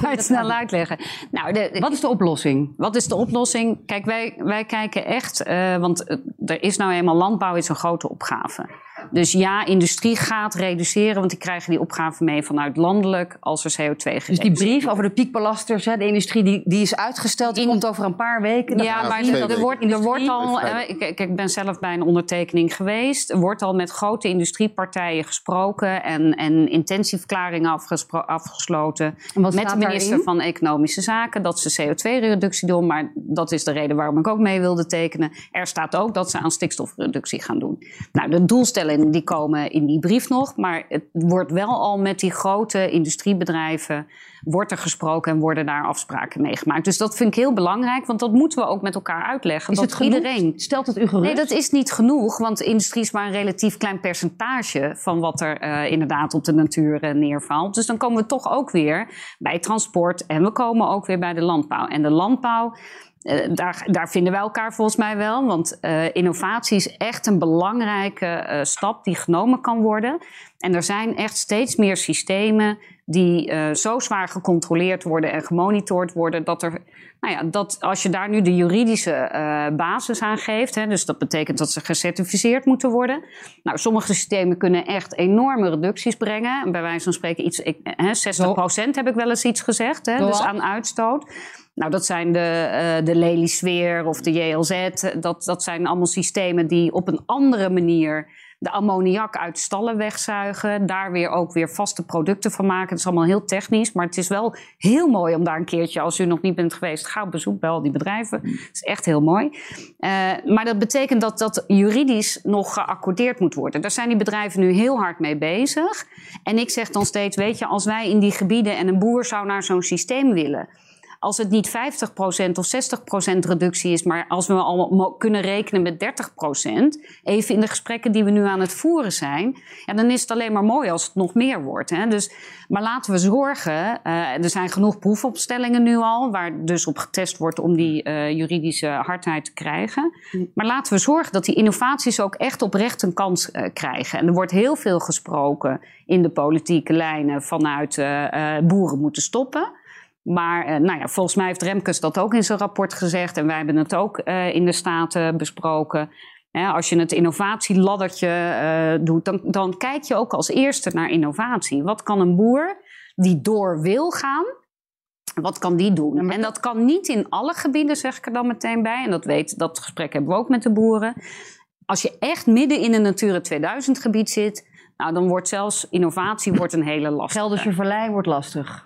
uit... [laughs] snel uitleggen? Nou, de, wat is de oplossing? Wat is de oplossing? Kijk, wij, wij kijken echt, uh, want er is nou eenmaal landbouw is een grote opgave. Dus ja, industrie gaat reduceren, want die krijgen die opgave mee vanuit landelijk als er CO2 gereduceerd Dus die brief over de piekbelasters, hè, de industrie, die, die is uitgesteld, die komt over een paar weken. Ja, maar er, wordt, er wordt al, ik, ik, ben zelf bij een ondertekening geweest, er wordt al met grote industriepartijen gesproken en, en intentieverklaringen afgesloten met de minister van Economische Zaken dat ze CO2-reductie doen, maar dat is de reden waarom ik ook mee wilde tekenen. Er staat ook dat ze aan stikstofreductie gaan doen. Nou, de doelstelling die komen in die brief nog. Maar het wordt wel al met die grote industriebedrijven wordt er gesproken en worden daar afspraken mee gemaakt. Dus dat vind ik heel belangrijk, want dat moeten we ook met elkaar uitleggen. Is dat het iedereen stelt het u gerust? Nee, dat is niet genoeg, want de industrie is maar een relatief klein percentage van wat er uh, inderdaad op de natuur uh, neervalt. Dus dan komen we toch ook weer bij transport en we komen ook weer bij de landbouw. En de landbouw uh, daar, daar, vinden wij elkaar volgens mij wel. Want uh, innovatie is echt een belangrijke uh, stap die genomen kan worden. En er zijn echt steeds meer systemen die zo zwaar gecontroleerd worden en gemonitord worden. Dat, er, nou ja, dat als je daar nu de juridische basis aan geeft. Hè, dus dat betekent dat ze gecertificeerd moeten worden. Nou, sommige systemen kunnen echt enorme reducties brengen. Bij wijze van spreken iets, ik, hè, 60% heb ik wel eens iets gezegd. Hè, dus aan uitstoot. Nou, dat zijn de, uh, de of de JLZ. Dat, dat zijn allemaal systemen die op een andere manier de ammoniak uit stallen wegzuigen. Daar weer ook weer vaste producten van maken. Het is allemaal heel technisch. Maar het is wel heel mooi om daar een keertje, als u nog niet bent geweest, ga op bezoek bij al die bedrijven. Het is echt heel mooi. Uh, maar dat betekent dat dat juridisch nog geaccordeerd moet worden. Daar zijn die bedrijven nu heel hard mee bezig. En ik zeg dan steeds, weet je, als wij in die gebieden en een boer zou naar zo'n systeem willen als het niet 50% of 60% reductie is, maar als we al kunnen rekenen met 30%, even in de gesprekken die we nu aan het voeren zijn, ja, dan is het alleen maar mooi als het nog meer wordt. Hè? Dus, maar laten we zorgen, uh, er zijn genoeg proefopstellingen nu al, waar dus op getest wordt om die uh, juridische hardheid te krijgen. Maar laten we zorgen dat die innovaties ook echt oprecht een kans uh, krijgen. En er wordt heel veel gesproken in de politieke lijnen vanuit boeren moeten stoppen. Maar uh, nou ja, volgens mij heeft Remkes dat ook in zijn rapport gezegd. En wij hebben het ook uh, in de Staten besproken. als je het innovatieladdertje uh, doet, dan, dan kijk je ook als eerste naar innovatie. Wat kan een boer die door wil gaan, wat kan die doen? En dat kan niet in alle gebieden, zeg ik er dan meteen bij. En dat, weet, dat gesprek hebben we ook met de boeren. Als je echt midden in een Natura 2000 gebied zit, nou, dan wordt zelfs innovatie wordt een hele lastige. Gelderse Verlei wordt lastig.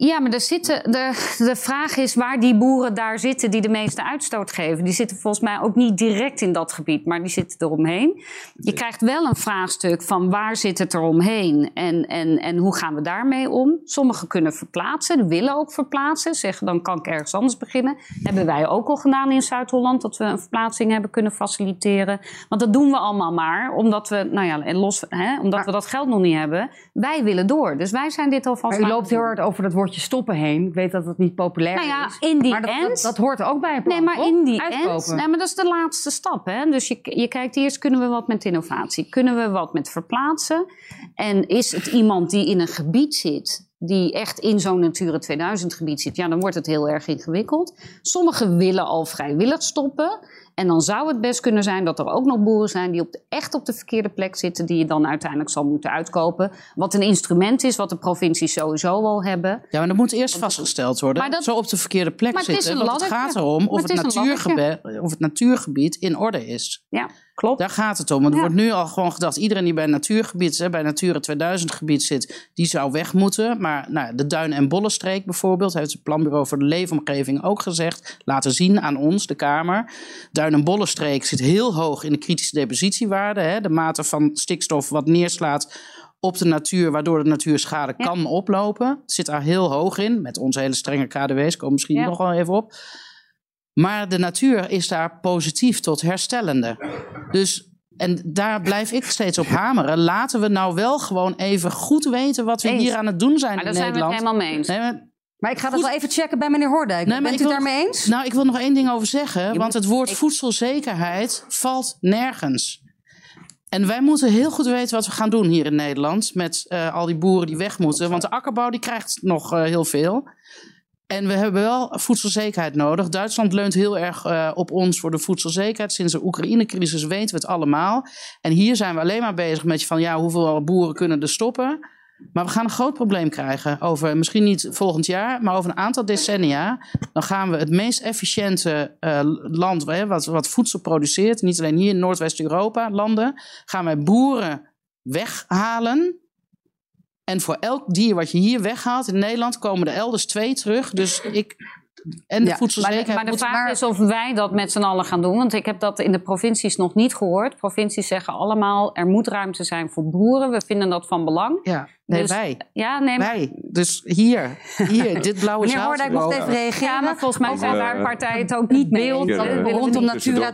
Ja, maar er zitten, de, de vraag is waar die boeren daar zitten die de meeste uitstoot geven. Die zitten volgens mij ook niet direct in dat gebied, maar die zitten eromheen. Je krijgt wel een vraagstuk van waar zit het eromheen en, en, en hoe gaan we daarmee om? Sommigen kunnen verplaatsen, willen ook verplaatsen. Zeggen dan kan ik ergens anders beginnen. hebben wij ook al gedaan in Zuid-Holland, dat we een verplaatsing hebben kunnen faciliteren. Want dat doen we allemaal maar, omdat we, nou ja, los, hè, omdat we dat geld nog niet hebben. Wij willen door, dus wij zijn dit alvast. Maar u loopt heel hard over het woord woordje stoppen heen. Ik weet dat het niet populair nou ja, is. In die maar dat, end, dat, hoort ook bij een plan, Nee, maar in die end, nee, maar dat is de laatste stap. Hè? Dus je, je kijkt eerst, kunnen we wat met innovatie? Kunnen we wat met verplaatsen? En is het iemand die in een gebied zit die echt in zo'n Natura 2000 gebied zit, ja, dan wordt het heel erg ingewikkeld. Sommigen willen al vrijwillig stoppen. En dan zou het best kunnen zijn dat er ook nog boeren zijn die op de, echt op de verkeerde plek zitten, die je dan uiteindelijk zal moeten uitkopen. Wat een instrument is, wat de provincies sowieso al hebben. Ja, maar dat moet eerst vastgesteld worden. Maar dat, zo op de verkeerde plek zitten. Het want het gaat erom of het, het natuurgebied, of het natuurgebied in orde is. Ja, klopt. Daar gaat het om. Want er wordt nu al gewoon gedacht, iedereen die bij een natuurgebied, bij Natura 2000 gebied zit, die zou weg moeten. Maar nou, de Duin- en Bollenstreek bijvoorbeeld, heeft het Planbureau voor de Leefomgeving ook gezegd, laten zien aan ons, de Kamer. Duin- en Bollenstreek zit heel hoog in de kritische depositiewaarde. Hè, de mate van stikstof wat neerslaat op de natuur, waardoor de natuur schade kan oplopen. Het zit daar heel hoog in, met onze hele strenge KDW's, komen misschien ja. nog wel even op. Maar de natuur is daar positief tot herstellende. Dus, en daar blijf ik steeds op [laughs] hameren. Laten we nou wel gewoon even goed weten wat we hier aan het doen zijn maar in Nederland. Daar zijn we het helemaal mee eens. Nee, maar ik ga dat wel even checken bij meneer Hoordijk. Nee, Bent u wil, daarmee eens? Nou, ik wil nog één ding over zeggen. want het woord voedselzekerheid valt nergens. En wij moeten heel goed weten wat we gaan doen hier in Nederland. Met uh, al die boeren die weg moeten. Want de akkerbouw die krijgt nog uh, heel veel. En we hebben wel voedselzekerheid nodig. Duitsland leunt heel erg uh, op ons voor de voedselzekerheid. Sinds de Oekraïne-crisis weten we het allemaal. En hier zijn we alleen maar bezig met van ja, hoeveel boeren kunnen er stoppen. Maar we gaan een groot probleem krijgen over, misschien niet volgend jaar, maar over een aantal decennia. Dan gaan we het meest efficiënte uh, land hè, wat, wat voedsel produceert, niet alleen hier in Noordwest-Europa, landen, gaan wij boeren weghalen. En voor elk dier wat je hier weghaalt in Nederland komen er elders twee terug. Dus ik, en de ja, voedselzekerheid. Maar de, maar de vraag is of wij dat met z'n allen gaan doen. Want ik heb dat in de provincies nog niet gehoord. Provincies zeggen allemaal: er moet ruimte zijn voor boeren. We vinden dat van belang. Ja, nee, dus, wij. Ja, nee, wij. Dus hier, hier dit blauwe Meneer Hoordijk mocht even reageren. Ja, maar volgens mij zijn daar partijen het ook niet mee beeld. Rondom Natura,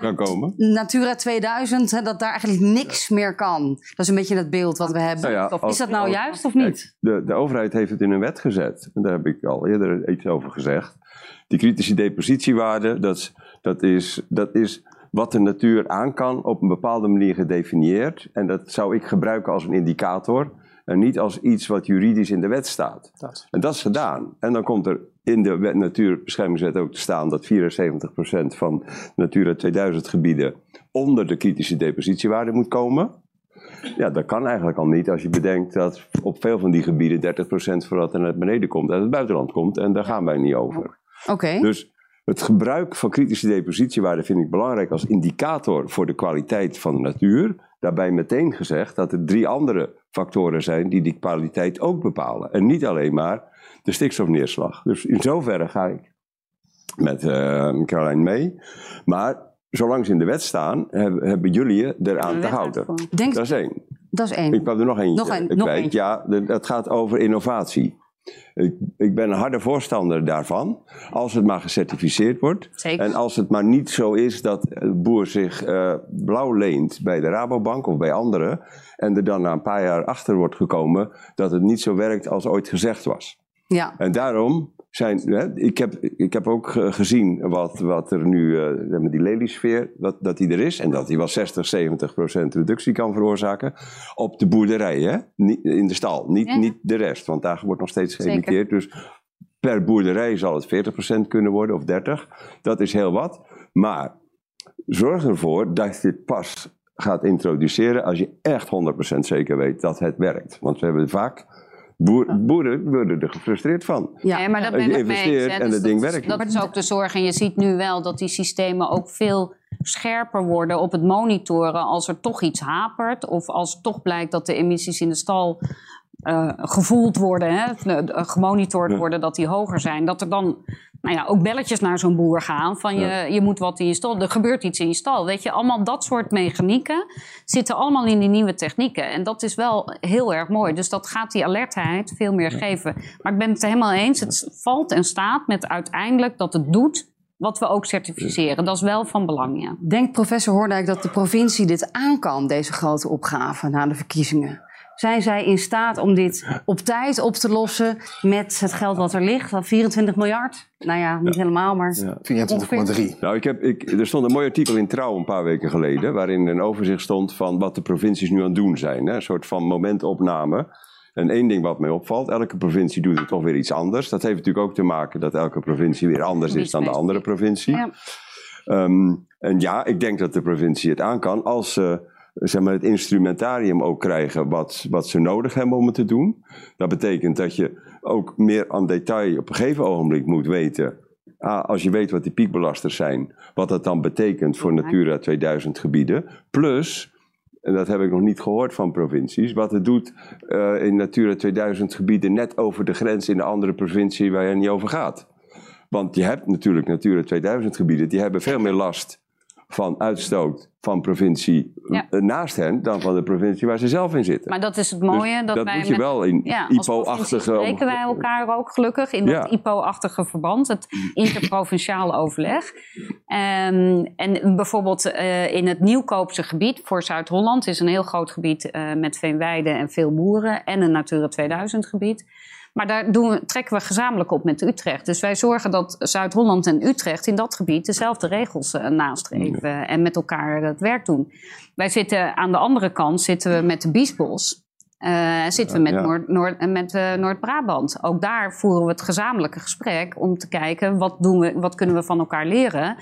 Natura 2000, hè, dat daar eigenlijk niks meer kan. Dat is een beetje het beeld wat we hebben. Nou ja, is dat nou juist of niet? De, de overheid heeft het in een wet gezet. En daar heb ik al eerder iets over gezegd. Die kritische depositiewaarde, dat, dat, is, dat is wat de natuur aan kan op een bepaalde manier gedefinieerd. En dat zou ik gebruiken als een indicator. En niet als iets wat juridisch in de wet staat. Dat. En dat is gedaan. En dan komt er in de wet, Natuurbeschermingswet ook te staan dat 74% van Natura 2000 gebieden onder de kritische depositiewaarde moet komen. Ja, dat kan eigenlijk al niet als je bedenkt dat op veel van die gebieden 30% van wat er naar beneden komt uit het buitenland komt. En daar gaan wij niet over. Oké. Dus het gebruik van kritische depositiewaarde vind ik belangrijk als indicator voor de kwaliteit van de natuur. Daarbij meteen gezegd dat er drie andere factoren zijn die die kwaliteit ook bepalen. En niet alleen maar de stikstofneerslag. Dus in zoverre ga ik met uh, Caroline mee. Maar zolang ze in de wet staan, hebben, hebben jullie je eraan te houden. Denk, dat is één. Dat is één. Ik kwam er nog eentje. Nog een, nog eentje. Ja, het gaat over innovatie. Ik, ik, ben een harde voorstander daarvan, als het maar gecertificeerd wordt. Zeker. En als het maar niet zo is dat een boer zich uh, blauw leent bij de Rabobank of bij anderen, en er dan na een paar jaar achter wordt gekomen dat het niet zo werkt als ooit gezegd was. Ja. En daarom zijn, hè, ik, heb, ik heb ook gezien wat, wat er nu, uh, met die leliesfeer, dat, dat die er is. En dat die wel 60, 70 procent reductie kan veroorzaken. Op de boerderij, hè? Niet, in de stal. Niet, niet de rest, want daar wordt nog steeds geëmiteerd. Dus per boerderij zal het 40 procent kunnen worden, of 30. Dat is heel wat. Maar zorg ervoor dat je het pas gaat introduceren als je echt 100% zeker weet dat het werkt. Want we hebben vaak boeren worden er gefrustreerd van. Ja, maar dat ben ik mee eens. En dus het ding werkt. Dat is ook de zorg. En je ziet nu wel dat die systemen ook veel scherper worden op het monitoren als er toch iets hapert. Of als toch blijkt dat de emissies in de stal uh, gevoeld worden, hè, gemonitord worden, dat die hoger zijn. Dat er dan nou ja, ook belletjes naar zo'n boer gaan. Van je, je moet wat in je stal. Er gebeurt iets in je stal. Weet je, allemaal dat soort mechanieken zitten allemaal in die nieuwe technieken. En dat is wel heel erg mooi. Dus dat gaat die alertheid veel meer geven. Maar ik ben het helemaal eens. Het valt en staat met uiteindelijk dat het doet wat we ook certificeren. Dat is wel van belang, ja. Denkt professor Hoordijk dat de provincie dit aan kan, deze grote opgave na de verkiezingen? Zijn zij in staat om dit op tijd op te lossen met het geld wat er ligt? 24 miljard? Nou ja, niet helemaal, maar. Ja. 24,3. Nou, ik heb, ik, er stond een mooi artikel in Trouw een paar weken geleden. waarin een overzicht stond van wat de provincies nu aan het doen zijn. Hè? Een soort van momentopname. En één ding wat mij opvalt: elke provincie doet het toch weer iets anders. Dat heeft natuurlijk ook te maken dat elke provincie weer anders is dan de andere provincie. Ja. Ehm, en ja, ik denk dat de provincie het aan kan als ze zeg maar, het instrumentarium ook krijgen wat, wat ze nodig hebben om het te doen. Dat betekent dat je ook meer aan detail op een gegeven ogenblik moet weten. Ah, als je weet wat die piekbelasters zijn, wat dat dan betekent voor Natura 2000 gebieden. Plus, en dat heb ik nog niet gehoord van provincies, wat het doet uh, in Natura 2000 gebieden net over de grens in de andere provincie waar je niet over gaat. Want je hebt natuurlijk Natura 2000 gebieden, die hebben veel meer last van uitstoot van provincie eh, naast hen dan van de provincie waar ze zelf in zitten. Maar dat is het mooie. Dus dat, dat wij moet je wel in ja, IPO-achtige... spreken wij elkaar ook gelukkig in dat IPO-achtige verband. Het interprovinciale overleg. Um, en bijvoorbeeld uh, in het Nieuwkoopse gebied voor Zuid-Holland... is een heel groot gebied uh, met veenweiden en veel boeren... en een Natura 2000 gebied... Maar daar doen we, trekken we gezamenlijk op met Utrecht. Dus wij zorgen dat Zuid-Holland en Utrecht in dat gebied dezelfde regels uh, nastreven en met elkaar het werk doen. Wij zitten aan de andere kant zitten we met de Biesbos. Uh, zitten we met, Noord, Noord, met uh, Noord-Brabant. Ook daar voeren we het gezamenlijke gesprek om te kijken wat, doen we, wat kunnen we van elkaar leren.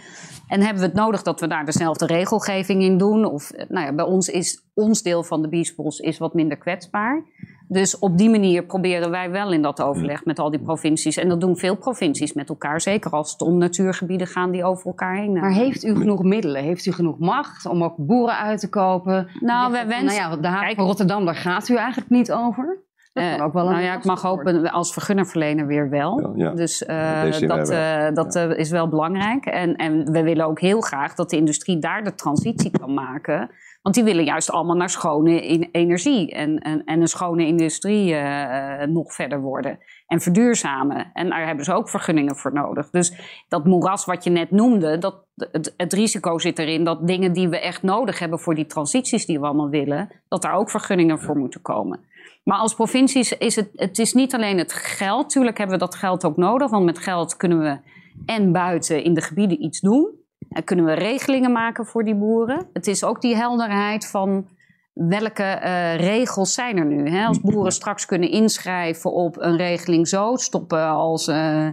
En hebben we het nodig dat we daar dezelfde regelgeving in doen? Of nou ja, bij ons is ons deel van de Biesbos is wat minder kwetsbaar. Dus op die manier proberen wij wel in dat overleg met al die provincies. En dat doen veel provincies met elkaar. Zeker als het om natuurgebieden gaan die over elkaar heen. Maar heeft u genoeg middelen? Heeft u genoeg macht om ook boeren uit te kopen? Nou, we wensen... Nou ja, de van Rotterdam, daar gaat u eigenlijk niet over. Uh, ook wel nou ja, ik mag hopen als vergunnerverlener weer wel. Ja, ja. Dus uh, dat, uh, dat ja. is wel belangrijk. En, en we willen ook heel graag dat de industrie daar de transitie kan maken want die willen juist allemaal naar schone energie en, en, en een schone industrie uh, nog verder worden. En verduurzamen. En daar hebben ze ook vergunningen voor nodig. Dus dat moeras wat je net noemde, dat, het, het risico zit erin dat dingen die we echt nodig hebben voor die transities die we allemaal willen, dat daar ook vergunningen voor moeten komen. Maar als provincies is het, het is niet alleen het geld. Tuurlijk hebben we dat geld ook nodig, want met geld kunnen we en buiten in de gebieden iets doen. En kunnen we regelingen maken voor die boeren. Het is ook die helderheid van welke uh, regels zijn er nu. Hè? Als boeren straks kunnen inschrijven op een regeling zo, stoppen als... Uh,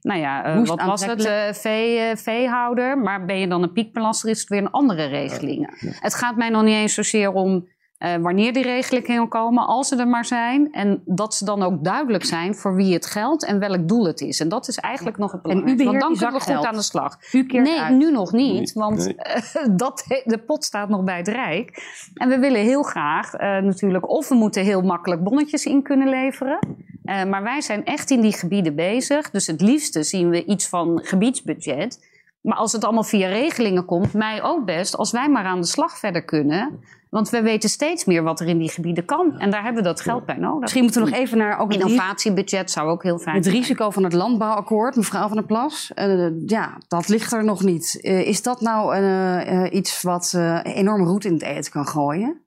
nou ja, uh, wat was het? Vee, veehouder. Maar ben je dan een piekbelaster, is het weer een andere regeling. Het gaat mij nog niet eens zozeer om uh, wanneer die regelingen komen, als ze er maar zijn. En dat ze dan ook duidelijk zijn voor wie het geldt en welk doel het is. En dat is eigenlijk nog het belangrijkste. En u want dan kunnen we goed aan de slag. U nee, uit. nu nog niet. Want nee. uh, [laughs] dat, de pot staat nog bij het Rijk. En we willen heel graag uh, natuurlijk... of we moeten heel makkelijk bonnetjes in kunnen leveren... maar wij zijn echt in die gebieden bezig. Dus het liefste zien we iets van gebiedsbudget... Maar als het allemaal via regelingen komt, mij ook best, als wij maar aan de slag verder kunnen. Want we weten steeds meer wat er in die gebieden kan. En daar hebben we dat geld bij nodig. Misschien moeten we nog even naar... Ook Innovatiebudget zou ook heel fijn Het risico van het landbouwakkoord, mevrouw van der Plas. Uh, ja, dat ligt er nog niet. Uh, is dat nou uh, iets wat enorme roet in het eten kan gooien?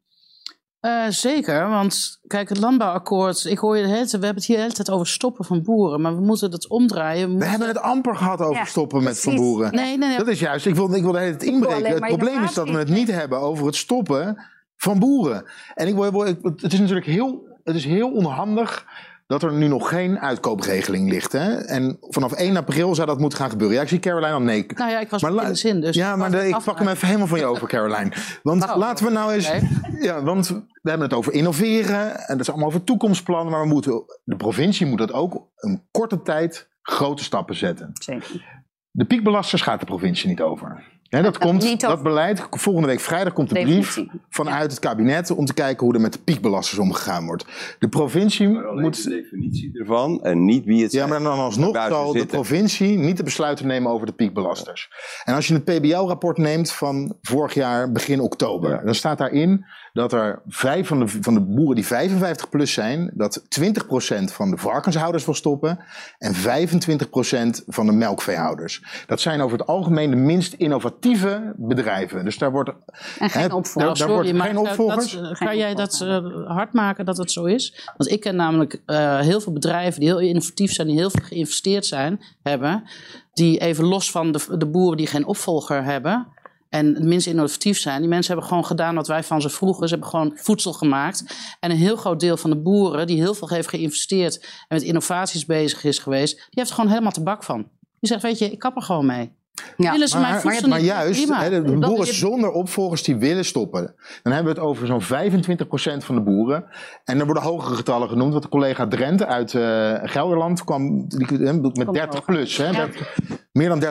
Uh, zeker, want kijk, het landbouwakkoord, ik hoor je de hele tijd, we hebben het hier de hele tijd over stoppen van boeren, maar we moeten dat omdraaien. We, we hebben het amper gehad over ja, stoppen met van boeren. Nee, nee, nee. Dat is juist, ik wil, ik wil het inbreken. Het probleem is dat we het niet hebben over het stoppen van boeren. En ik, het is natuurlijk heel, het is heel onhandig dat er nu nog geen uitkoopregeling ligt. Hè? En vanaf 1 april zou dat moeten gaan gebeuren. Ja, ik zie Caroline al nee. Nou ja, ik was maar in de zin. Dus ja, maar de, ik pak hem even helemaal van je over, Caroline. Want oh, laten we nou eens... Ja, want we hebben het over innoveren. En dat is allemaal over toekomstplannen. Maar we moeten, de provincie moet dat ook een korte tijd grote stappen zetten. Zeker. De piekbelasters gaat de provincie niet over. Ja, dat, komt, dat beleid, volgende week vrijdag komt de brief vanuit het kabinet om te kijken hoe er met de piekbelasters omgegaan wordt. De provincie moet. de definitie ervan en niet wie het. Ja, maar dan alsnog zal de provincie niet de besluiten nemen over de piekbelasters. En als je het PBL-rapport neemt van vorig jaar, begin oktober, ja. dan staat daarin dat er vijf van de, van de boeren die 55 plus zijn, dat 20% van de varkenshouders wil stoppen en 25% van de melkveehouders. Dat zijn over het algemeen de minst innovatieve bedrijven. Dus daar wordt, en geen hè, opvolgers. Daar, daar wordt geen opvolgers. Dat, kan jij dat uh, hard maken dat het zo is? Want ik ken namelijk uh, heel veel bedrijven die heel innovatief zijn, die heel veel geïnvesteerd zijn, hebben, die even los van de, de boeren die geen opvolger hebben, en minst innovatief zijn. Die mensen hebben gewoon gedaan wat wij van ze vroegen. Ze hebben gewoon voedsel gemaakt. En een heel groot deel van de boeren, die heel veel heeft geïnvesteerd en met innovaties bezig is geweest, die heeft er gewoon helemaal te bak van. Die zegt, weet je, ik kap er gewoon mee. Ja, willen ze maar, maar, maar juist, hè, de boeren zonder opvolgers die willen stoppen. Dan hebben we het over zo'n 25% van de boeren. En er worden hogere getallen genoemd. Want de collega Drenthe uit uh, Gelderland kwam met 30 plus. Hè, meer dan 30%.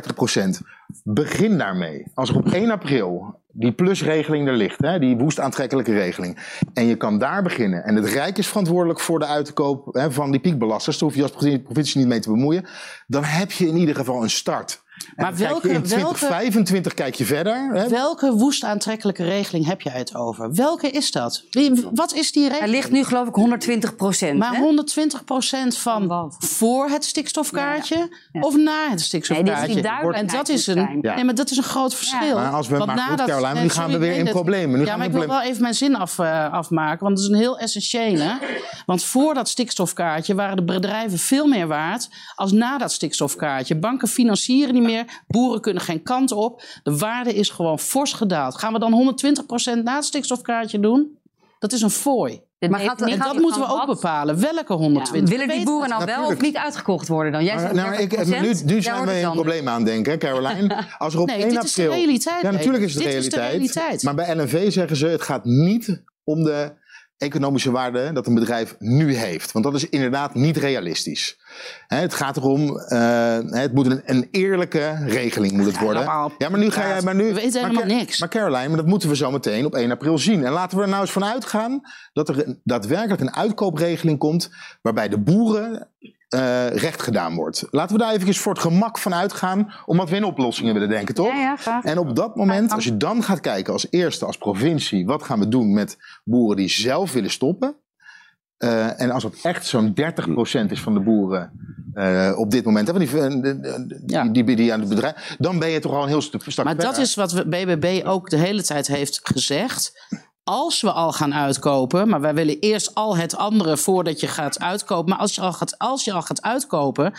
Begin daarmee. Als er op 1 april die plusregeling er ligt, hè, die woest aantrekkelijke regeling. En je kan daar beginnen. En het Rijk is verantwoordelijk voor de uitkoop hè, van die piekbelasters. Daar hoef je als provincie niet mee te bemoeien. Dan heb je in ieder geval een start. Maar welke, in 2025 welke, kijk je verder. Hè? Welke woest aantrekkelijke regeling heb je het over? Welke is dat? Wat is die regeling? Er ligt nu geloof ik 120 procent. Maar 120 procent van voor het stikstofkaartje of na het stikstofkaartje? Nee, en dat is een, nee, maar dat is een groot verschil. Maar als we want maar goed, Caroline, nu gaan we weer in problemen. Nu ja, maar ik wil wel even mijn zin af, uh, afmaken, want dat is een heel essentiële. Want voor dat stikstofkaartje waren de bedrijven veel meer waard als na dat stikstofkaartje. Banken financieren niet meer Boeren kunnen geen kant op. De waarde is gewoon fors gedaald. Gaan we dan 120% na het stikstofkaartje doen? Dat is een fooi. Maar gaat, en dat moeten we ook bepalen. Welke 120? willen die boeren nou wel of niet uitgekocht worden dan? Jij zegt nou, ik, nu, nu zijn we een probleem aan denken, Caroline. Als er op [laughs] nee, 1 dit april... Is de realiteit, ja, natuurlijk is het de realiteit, de realiteit. Maar bij LNV zeggen ze, het gaat niet om de economische waarde dat een bedrijf nu heeft. Want dat is inderdaad niet realistisch. het gaat erom, uh, het moet een, een, eerlijke regeling moet het worden. Ja, maar nu ga jij, maar nu. We weten helemaal niks. Maar Caroline, maar dat moeten we zo meteen op 1 april zien. En laten we er nou eens van uitgaan dat er daadwerkelijk een uitkoopregeling komt waarbij de boeren uh, recht gedaan wordt. Laten we daar even voor het gemak van uitgaan, omdat we in oplossingen willen denken, toch? Ja, ja, En op dat moment, als je dan gaat kijken als eerste, als provincie, wat gaan we doen met boeren die zelf willen stoppen? Uh, en als het echt zo'n 30% is van de boeren uh, op dit moment, hè, die, die, die, die, aan het bedrijf, dan ben je toch al een heel stuk Maar dat is wat we, BBB ook de hele tijd heeft gezegd als we al gaan uitkopen, maar wij willen eerst al het andere voordat je gaat uitkopen. Maar als je al gaat, als je al gaat uitkopen,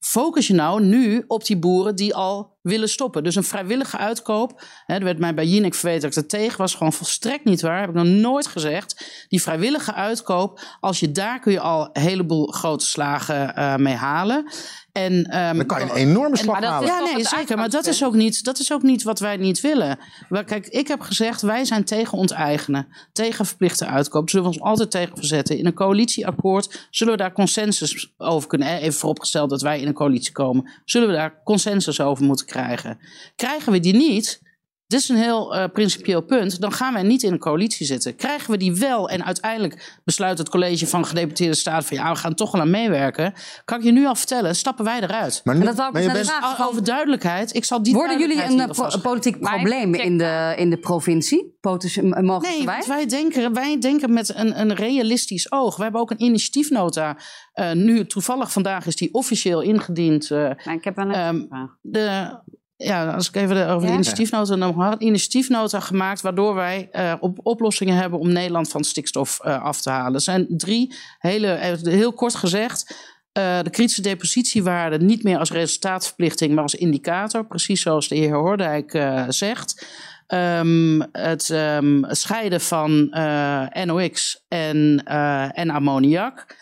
focus je nou nu op die boeren die al willen stoppen. Dus een vrijwillige uitkoop, hè, er werd mij bij Jinek verweten dat ik er tegen was, gewoon volstrekt niet waar, heb ik nog nooit gezegd. Die vrijwillige uitkoop, als je daar kun je al een heleboel grote slagen uh, mee halen. En, um, dan kan je een enorme slag halen. Ja, nee, zeker. Maar dat is, ook niet, dat is ook niet wat wij niet willen. Kijk, ik heb gezegd, wij zijn tegen onteigenen. Tegen verplichte uitkoop. Zullen we ons altijd tegen verzetten. In een coalitieakkoord zullen we daar consensus over kunnen. Even vooropgesteld dat wij in een coalitie komen. Zullen we daar consensus over moeten krijgen. Krijgen we die niet, dit is een heel uh, principieel punt. Dan gaan wij niet in een coalitie zitten. Krijgen we die wel en uiteindelijk besluit het college van gedeputeerde staten van ja, we gaan toch wel aan meewerken. Kan ik je nu al vertellen, stappen wij eruit. Maar, nu, dat maar je bent... over duidelijkheid. Ik zal die Worden jullie een, eh, politiek probleem in de, in de provincie? mogen nee, wij? wij denken, wij denken met een, een realistisch oog. We hebben ook een initiatiefnota. Uh, nu toevallig vandaag is die officieel ingediend. Uh, ik heb een um, de ja, als ik even over de initiatiefnota nog had. Initiatiefnota gemaakt waardoor wij uh, op oplossingen hebben om Nederland van stikstof uh, af te halen. Er zijn drie, hele, eh, heel kort gezegd. Uh, de kritische depositiewaarde niet meer als resultaatverplichting, maar als indicator. Precies zoals de heer Hoordijk zegt. Um, het um, scheiden van NOx en, en ammoniak.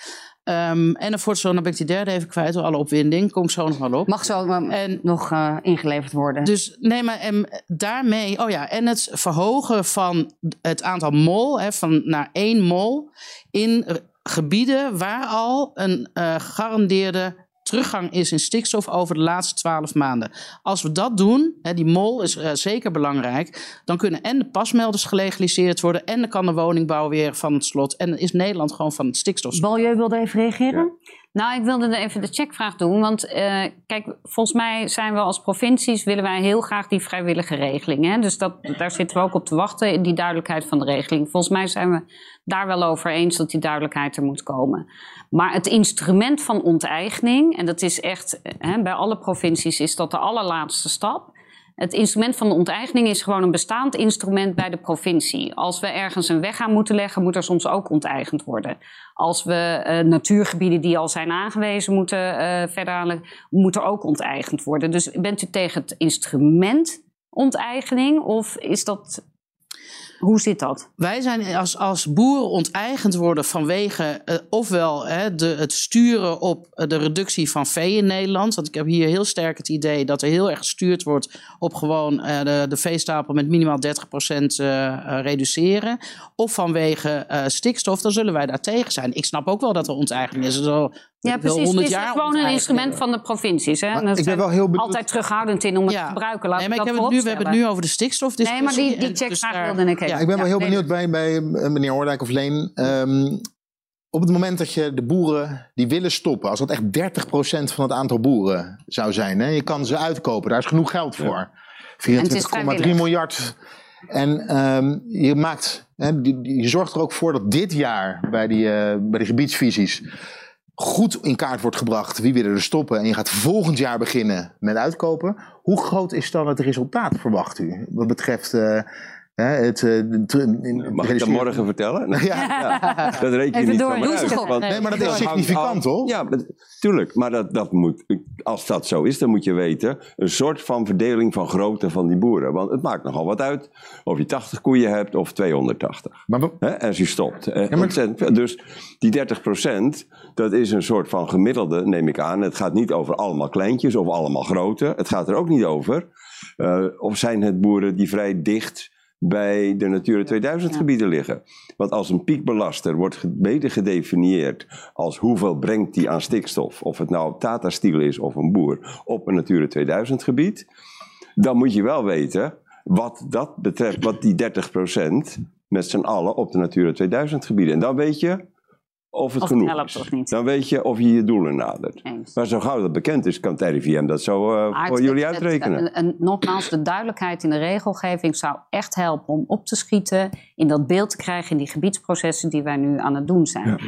Um, en voor zo, dan ben ik die derde even kwijt door alle opwinding. Kom zo nog wel op. Mag zo en, nog uh, ingeleverd worden. Dus nee, maar en daarmee, oh ja, en het verhogen van het aantal mol, hè, van naar één mol in gebieden waar al een uh, gegarandeerde teruggang is in stikstof over de laatste twaalf maanden. Als we dat doen, hè, die mol is uh, zeker belangrijk, dan kunnen en de pasmelders gelegaliseerd worden en dan kan de woningbouw weer van het slot en is Nederland gewoon van het stikstof. Baljeu wilde even reageren? Nou, ik wilde even de checkvraag doen. Want uh, kijk, volgens mij zijn we als provincies... willen wij heel graag die vrijwillige regeling. Hè? Dus dat, daar zitten we ook op te wachten, in die duidelijkheid van de regeling. Volgens mij zijn we daar wel over eens dat die duidelijkheid er moet komen. Maar het instrument van onteigening... en dat is echt, hè, bij alle provincies is dat de allerlaatste stap... Het instrument van de onteigening is gewoon een bestaand instrument bij de provincie. Als we ergens een weg aan moeten leggen, moet er soms ook onteigend worden. Als we uh, natuurgebieden die al zijn aangewezen moeten uh, verder moet er ook onteigend worden. Dus bent u tegen het instrument onteigening of is dat Hoe zit dat? Wij zijn als, als boeren onteigend worden vanwege uh, ofwel hè, de, het sturen op de reductie van vee in Nederland. Want ik heb hier heel sterk het idee dat er heel erg gestuurd wordt op gewoon uh, de, de veestapel met minimaal 30% uh, reduceren. Of vanwege stikstof, dan zullen wij daar tegen zijn. Ik snap ook wel dat er onteigening is. Zo, ja, precies. Het is gewoon een instrument van de provincies. Hè? ik ben wel heel benieuwd... altijd terughoudend in om het te gebruiken. Laat nee, maar ik heb het nu, we hebben het nu over de stikstof. Nee, maar die, die checks dus wilde ik Ja, ik ben wel heel benieuwd bij, bij eh, meneer Hoordijk of Leen. Um, op het moment dat je de boeren die willen stoppen, als dat echt 30% van het aantal boeren zou zijn, hè, je kan ze uitkopen, daar is genoeg geld voor. 24,3 miljard. En um, je, maakt, hè, je zorgt er ook voor dat dit jaar bij die, uh, bij die gebiedsvisies goed in kaart wordt gebracht wie willen er stoppen en je gaat volgend jaar beginnen met uitkopen. Hoe groot is dan het resultaat, verwacht u, wat betreft uh, het, uh, Mag ik dat morgen vertellen? [laughs] ja. ja. Dat reken je niet door. van uit. Want, nee, maar dat is significant, hoor. Ja, tuurlijk. Maar dat, dat moet, als dat zo is, dan moet je weten... een soort van verdeling van grootte van die boeren. Want het maakt nogal wat uit of je 80 koeien hebt of 280. Maar, He, als je stopt. Ja, maar... Dus die 30 procent, dat is een soort van gemiddelde, neem ik aan. Het gaat niet over allemaal kleintjes of allemaal grote. Het gaat er ook niet over... Uh, of zijn het boeren die vrij dicht bij de Natura 2000 gebieden liggen. Want als een piekbelaster wordt beter gedefinieerd als hoeveel brengt die aan stikstof, of het nou Tata Steel is of een boer, op een Natura 2000 gebied, dan moet je wel weten wat dat betreft, wat die 30% met z'n allen op de Natura 2000 gebieden. En dan weet je of het genoeg is. Dan weet je of je je doelen nadert. Maar zo gauw dat bekend is, kan het RIVM dat zo uh, voor jullie uitrekenen. en, en, nogmaals, de duidelijkheid in de regelgeving zou echt helpen om op te schieten, in dat beeld te krijgen in die gebiedsprocessen die wij nu aan het doen zijn. Ja.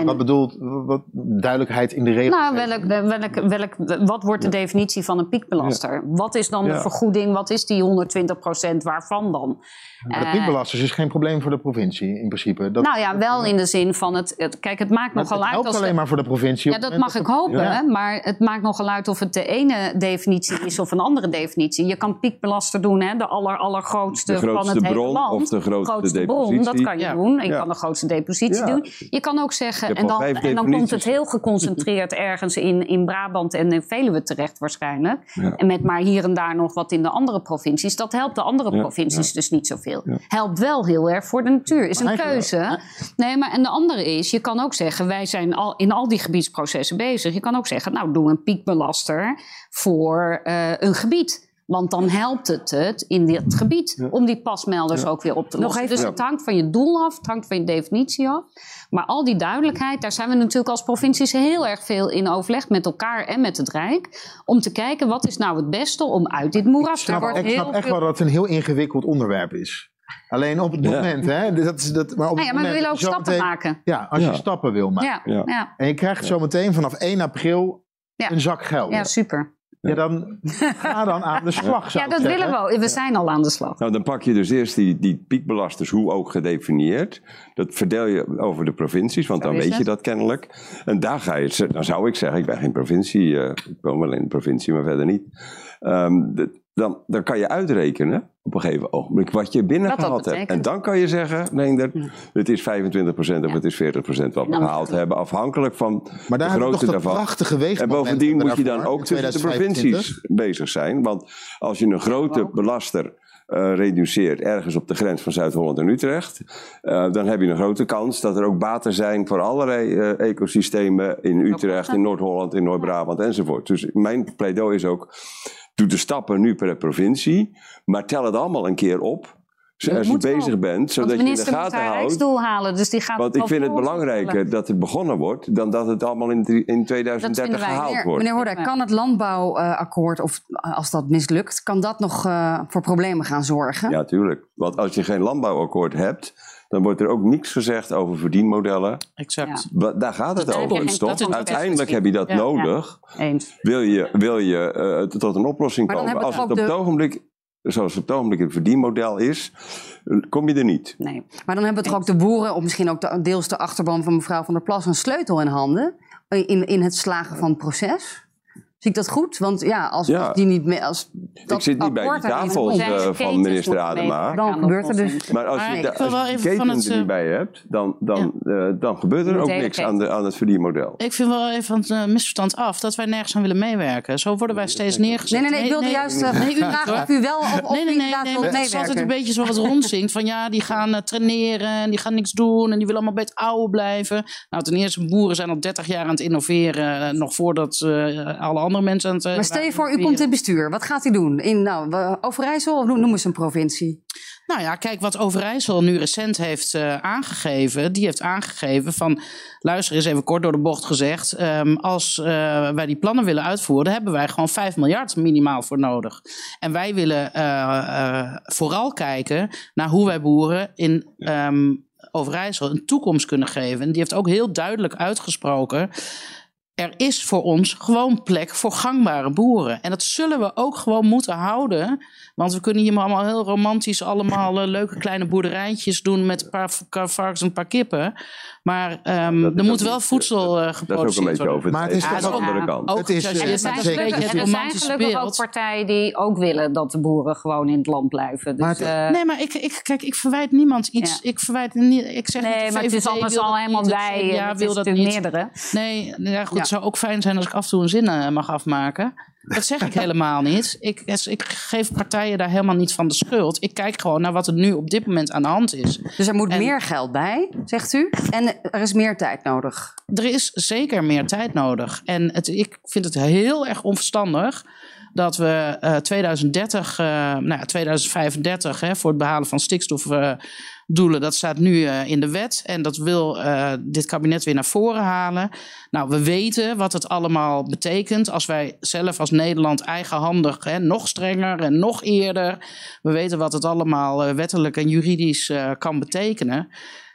En, wat bedoelt wat, duidelijkheid in de regelgeving? Nou, welk, welk, welk, wat wordt de definitie van een piekbelaster? Wat is dan de vergoeding? Wat is die 120 procent? Waarvan dan? Maar de piekbelasters is geen probleem voor de provincie in principe. Dat, nou ja, wel in de zin van het. kijk, het maakt nogal uit. Het helpt alleen maar voor de provincie. Ja, dat mag ik hopen. Maar het maakt nogal uit of het de ene definitie is of een andere definitie. Je kan piekbelaster doen, hè, de aller, allergrootste de van het hele land. Of de grootste, grootste bron, dat kan je doen. Je kan de grootste depositie doen. Je kan ook zeggen. En dan, en dan komt het heel geconcentreerd [laughs] ergens in, in Brabant en in Veluwe terecht waarschijnlijk. En met maar hier en daar nog wat in de andere provincies. Dat helpt de andere provincies dus niet zoveel. Helpt wel heel erg voor de natuur. Is een keuze. Nee, maar en de andere is, je kan ook zeggen, wij zijn al in al die gebiedsprocessen bezig. Je kan ook zeggen, nou doe een piekbelaster voor uh, een gebied. Want dan helpt het het in dit gebied om die pasmelders ook weer op te lossen. Dus het hangt van je doel af, het hangt van je definitie af. Maar al die duidelijkheid, daar zijn we natuurlijk als provincies heel erg veel in overleg met elkaar en met het Rijk. Om te kijken wat is nou het beste om uit dit moeras te komen. Ik snap echt wel dat het een heel ingewikkeld onderwerp is. Alleen op het moment, hè? Dat is, dat, maar, op het ja, maar we willen ook stappen maken. Ja, als je stappen wil maken. Ja. En je krijgt zo meteen vanaf 1 april een zak geld. Ja, super. Ja, dan ga dan aan de slag. Ja, dat willen we. We zijn al aan de slag. Nou, dan pak je dus eerst die, die piekbelasters, hoe ook gedefinieerd. Dat verdeel je over de provincies, want dan weet je dat kennelijk. En daar ga je, dan zou ik zeggen, ik ben geen provincie, uh, ik woon wel in de provincie, maar verder niet. Um, de, dan, dan kan je uitrekenen op een gegeven ogenblik wat je binnengehaald hebt. En dan kan je zeggen, Leender, het is 25% of het is 40% wat we gehaald hebben. Afhankelijk van maar daar de grootte daarvan. prachtige En bovendien moet je dan ook tussen de provincies bezig zijn. Want als je een grote belaster uh, reduceert ergens op de grens van Zuid-Holland en Utrecht, uh, dan heb je een grote kans dat er ook baten zijn voor allerlei uh, ecosystemen in Utrecht, in Noord-Holland, in Noord-Brabant enzovoort. Dus mijn pleidooi is ook Doe de stappen nu per provincie, maar tel het allemaal een keer op. Als je bezig bent, zodat je in de gaten houdt. halen, dus die gaat Want ik vind het belangrijker dat het begonnen wordt, dan dat het allemaal in, in 2030 gehaald meneer, wordt. Meneer Hoorda, kan het landbouwakkoord, of als dat mislukt, kan dat nog uh, voor problemen gaan zorgen? Ja, tuurlijk. Want als je geen landbouwakkoord hebt, dan wordt er ook niks gezegd over verdienmodellen. Exact. Ja. Daar gaat het over. Uiteindelijk heb je dat nodig. Eens. Wil je, wil je uh, tot een oplossing komen. Als het op het ogenblik zoals het ogenblik het verdienmodel is, kom je er niet. Nee. Maar dan hebben we toch ook de boeren, of misschien ook de, deels de achterban van mevrouw Van der Plas, een sleutel in handen in, in het slagen van het proces. Zie ik dat goed? Want ja, als, die niet meer. Als dat ik zit niet bij die tafel uh, van minister Adema. Dan gebeurt er dus. Maar als je, de, als je ketens er niet bij hebt, dan, dan, ja. uh, dan gebeurt er ook niks aan, de, aan het verdienmodel. Ik vind wel even van het uh, misverstand af dat wij nergens aan willen meewerken. Zo worden wij steeds neergezet. Nee, nee, nee, ik wilde juist uh, nee, u vragen of u wel of, of nee, nee, nee, nee, nee, Het is altijd een beetje zoals het rondzingt. [laughs] Van ja, die gaan traineren en die gaan niks doen en die willen allemaal bij het oude blijven. Nou, ten eerste, boeren zijn al 30 jaar aan het innoveren. nog voordat alle andere mensen aan het stel je voor, u komt in bestuur. Wat gaat u doen? In nou, Overijssel of noemen ze een provincie? Nou ja, kijk wat Overijssel nu recent heeft uh, aangegeven. Die heeft aangegeven van, luister eens even kort door de bocht gezegd. Um, als uh, wij die plannen willen uitvoeren, hebben wij gewoon 5 miljard minimaal voor nodig. En wij willen uh, vooral kijken naar hoe wij boeren in um, Overijssel een toekomst kunnen geven. En die heeft ook heel duidelijk uitgesproken er is voor ons gewoon plek voor gangbare boeren. En dat zullen we ook gewoon moeten houden. Want we kunnen hier allemaal heel romantisch allemaal uh, leuke kleine boerderijtjes doen met een paar varkens en een paar kippen. Maar um, er moet wel voedsel uh, geproduceerd worden. Dat is ook een beetje over Maar het is ja, de andere kant. Ook, het is, uh, er zijn gelukkig, er zijn gelukkig ook partijen die ook willen dat de boeren gewoon in het land blijven. Dus, maar nee, maar ik, ik, kijk, ik verwijt niemand iets. Ja. Ik verwijt niet. Ik zeg nee, niet, maar het is anders al helemaal wij. Ja, wil dat niet. Meerdere. Nee, ja, goed, het zou ook fijn zijn als ik af en toe een zin mag afmaken. Dat zeg ik [laughs] helemaal niet. Ik, ik, geef partijen daar helemaal niet van de schuld. Ik kijk gewoon naar wat er nu op dit moment aan de hand is. Dus er moet meer geld bij, zegt u. En er is meer tijd nodig. Er is zeker meer tijd nodig. En het, ik vind het heel erg onverstandig dat we uh, 2030, uh, nou ja, 2035 hè, voor het behalen van stikstofdoelen, dat staat nu uh, in de wet en dat wil uh, dit kabinet weer naar voren halen. Nou, we weten wat het allemaal betekent als wij zelf als Nederland eigenhandig hè, nog strenger en nog eerder, we weten wat het allemaal wettelijk en juridisch kan betekenen.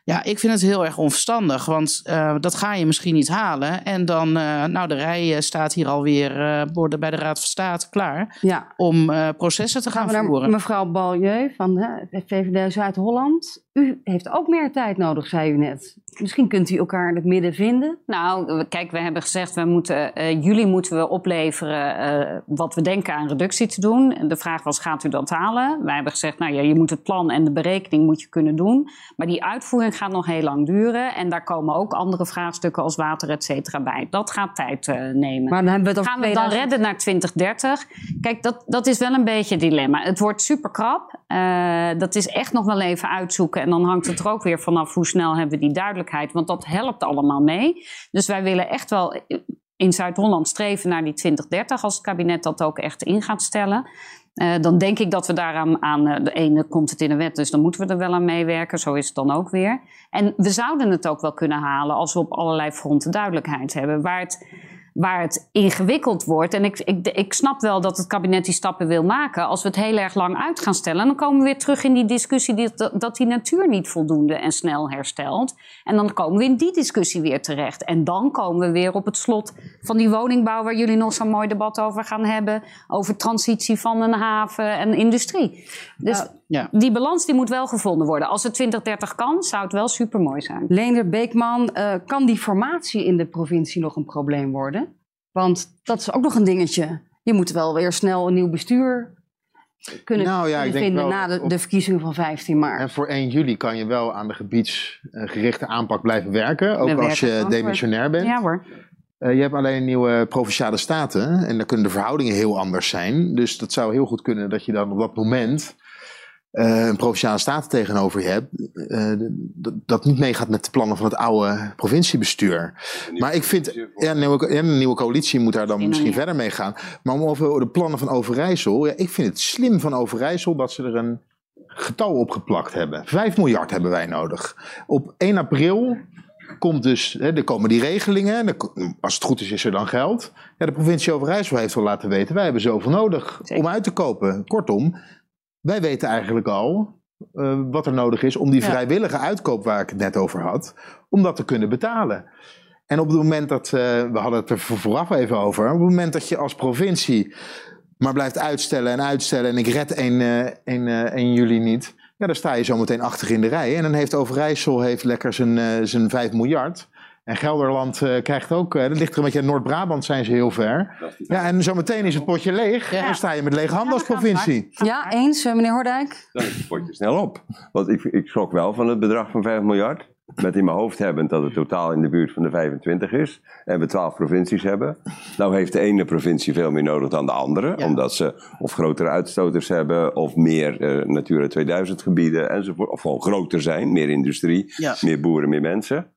Ja, ik vind het heel erg onverstandig, want uh, dat ga je misschien niet halen. En dan, uh, nou, de rij eh, staat hier alweer uh, bij de Raad van State klaar ja. om processen te gaan, gaan voeren. Mevrouw Balieu van de VVD Zuid-Holland. U heeft ook meer tijd nodig, zei u net. Misschien kunt u elkaar in het midden vinden. Nou, kijk, we hebben gezegd, we moeten, uh, jullie moeten we opleveren uh, wat we denken aan reductie te doen. En de vraag was, gaat u dat halen? Wij hebben gezegd, nou ja, je moet het plan en de berekening moet je kunnen doen. Maar die uitvoering gaat nog heel lang duren. En daar komen ook andere vraagstukken als water, et cetera, bij. Dat gaat tijd uh, nemen. Maar dan hebben we het gaan we dan redden naar 2030? Kijk, dat, dat is wel een beetje het dilemma. Het wordt super krap. dat is echt nog wel even uitzoeken. En dan hangt het er ook weer vanaf hoe snel hebben we die duidelijkheid. Want dat helpt allemaal mee. Dus wij willen echt wel in Zuid-Holland streven naar die 2030 als het kabinet dat ook echt in gaat stellen. Uh, dan denk ik dat we daaraan aan. Uh, de ene komt het in de wet, dus dan moeten we er wel aan meewerken. Zo is het dan ook weer. En we zouden het ook wel kunnen halen als we op allerlei fronten duidelijkheid hebben. Waar het waar het ingewikkeld wordt. En ik, ik, ik snap wel dat het kabinet die stappen wil maken. Als we het heel erg lang uit gaan stellen, dan komen we weer terug in die discussie dat, dat die natuur niet voldoende en snel herstelt. En dan komen we in die discussie weer terecht. En dan komen we weer op het slot van die woningbouw, waar jullie nog zo'n mooi debat over gaan hebben. Over transitie van een haven en industrie. Dus ja. die balans die moet wel gevonden worden. Als het 2030 kan, zou het wel super mooi zijn. Leender Beekman, uh, kan die formatie in de provincie nog een probleem worden? Want dat is ook nog een dingetje. Je moet wel weer snel een nieuw bestuur kunnen, nou, ja, ik vinden na de, de, verkiezingen van 15 maart. En voor 1 juli kan je wel aan de gebiedsgerichte aanpak blijven werken. Ook als je demissionair bent. Ja hoor. Uh, je hebt alleen nieuwe provinciale staten en dan kunnen de verhoudingen heel anders zijn. Dus dat zou heel goed kunnen dat je dan op dat moment uh, een provinciale staat tegenover je hebt, uh, dat, dat niet meegaat met de plannen van het oude provinciebestuur. Maar ik vind, ja, een nieuwe, een nieuwe coalitie moet daar dan misschien verder mee gaan. Maar om over de plannen van Overijssel, ja, ik vind het slim van Overijssel dat ze er een getal op geplakt hebben. 5 miljard hebben wij nodig. Op 1 april komt dus, hè, er komen die regelingen. Als het goed is, is er dan geld. Ja, de provincie Overijssel heeft wel laten weten, wij hebben zoveel nodig om uit te kopen. Kortom, wij weten eigenlijk al uh, wat er nodig is om die vrijwillige uitkoop waar ik het net over had, om dat te kunnen betalen. En op het moment dat, uh, we hadden het er vooraf even over, op het moment dat je als provincie maar blijft uitstellen en uitstellen en ik red 1, uh, 1, 1 juli niet, ja, dan sta je zometeen achter in de rij. En dan heeft Overijssel heeft lekker zijn, zijn 5 miljard. En Gelderland uh, krijgt ook, uh, dat ligt er een beetje in Noord-Brabant zijn ze heel ver. Ja, en zometeen is het potje leeg. En dan sta je met lege handen als provincie. Ja, eens, meneer Hoordijk? Dan is het potje snel op. Want ik, ik schrok wel van het bedrag van 5 miljard met in mijn hoofd hebben dat het totaal in de buurt van de 25 is. En we 12 provincies hebben. Nou heeft de ene provincie veel meer nodig dan de andere. Omdat ze of grotere uitstoters hebben, of meer uh, Natura 2000 gebieden enzovoort. Of gewoon groter zijn, meer industrie, meer boeren, meer mensen.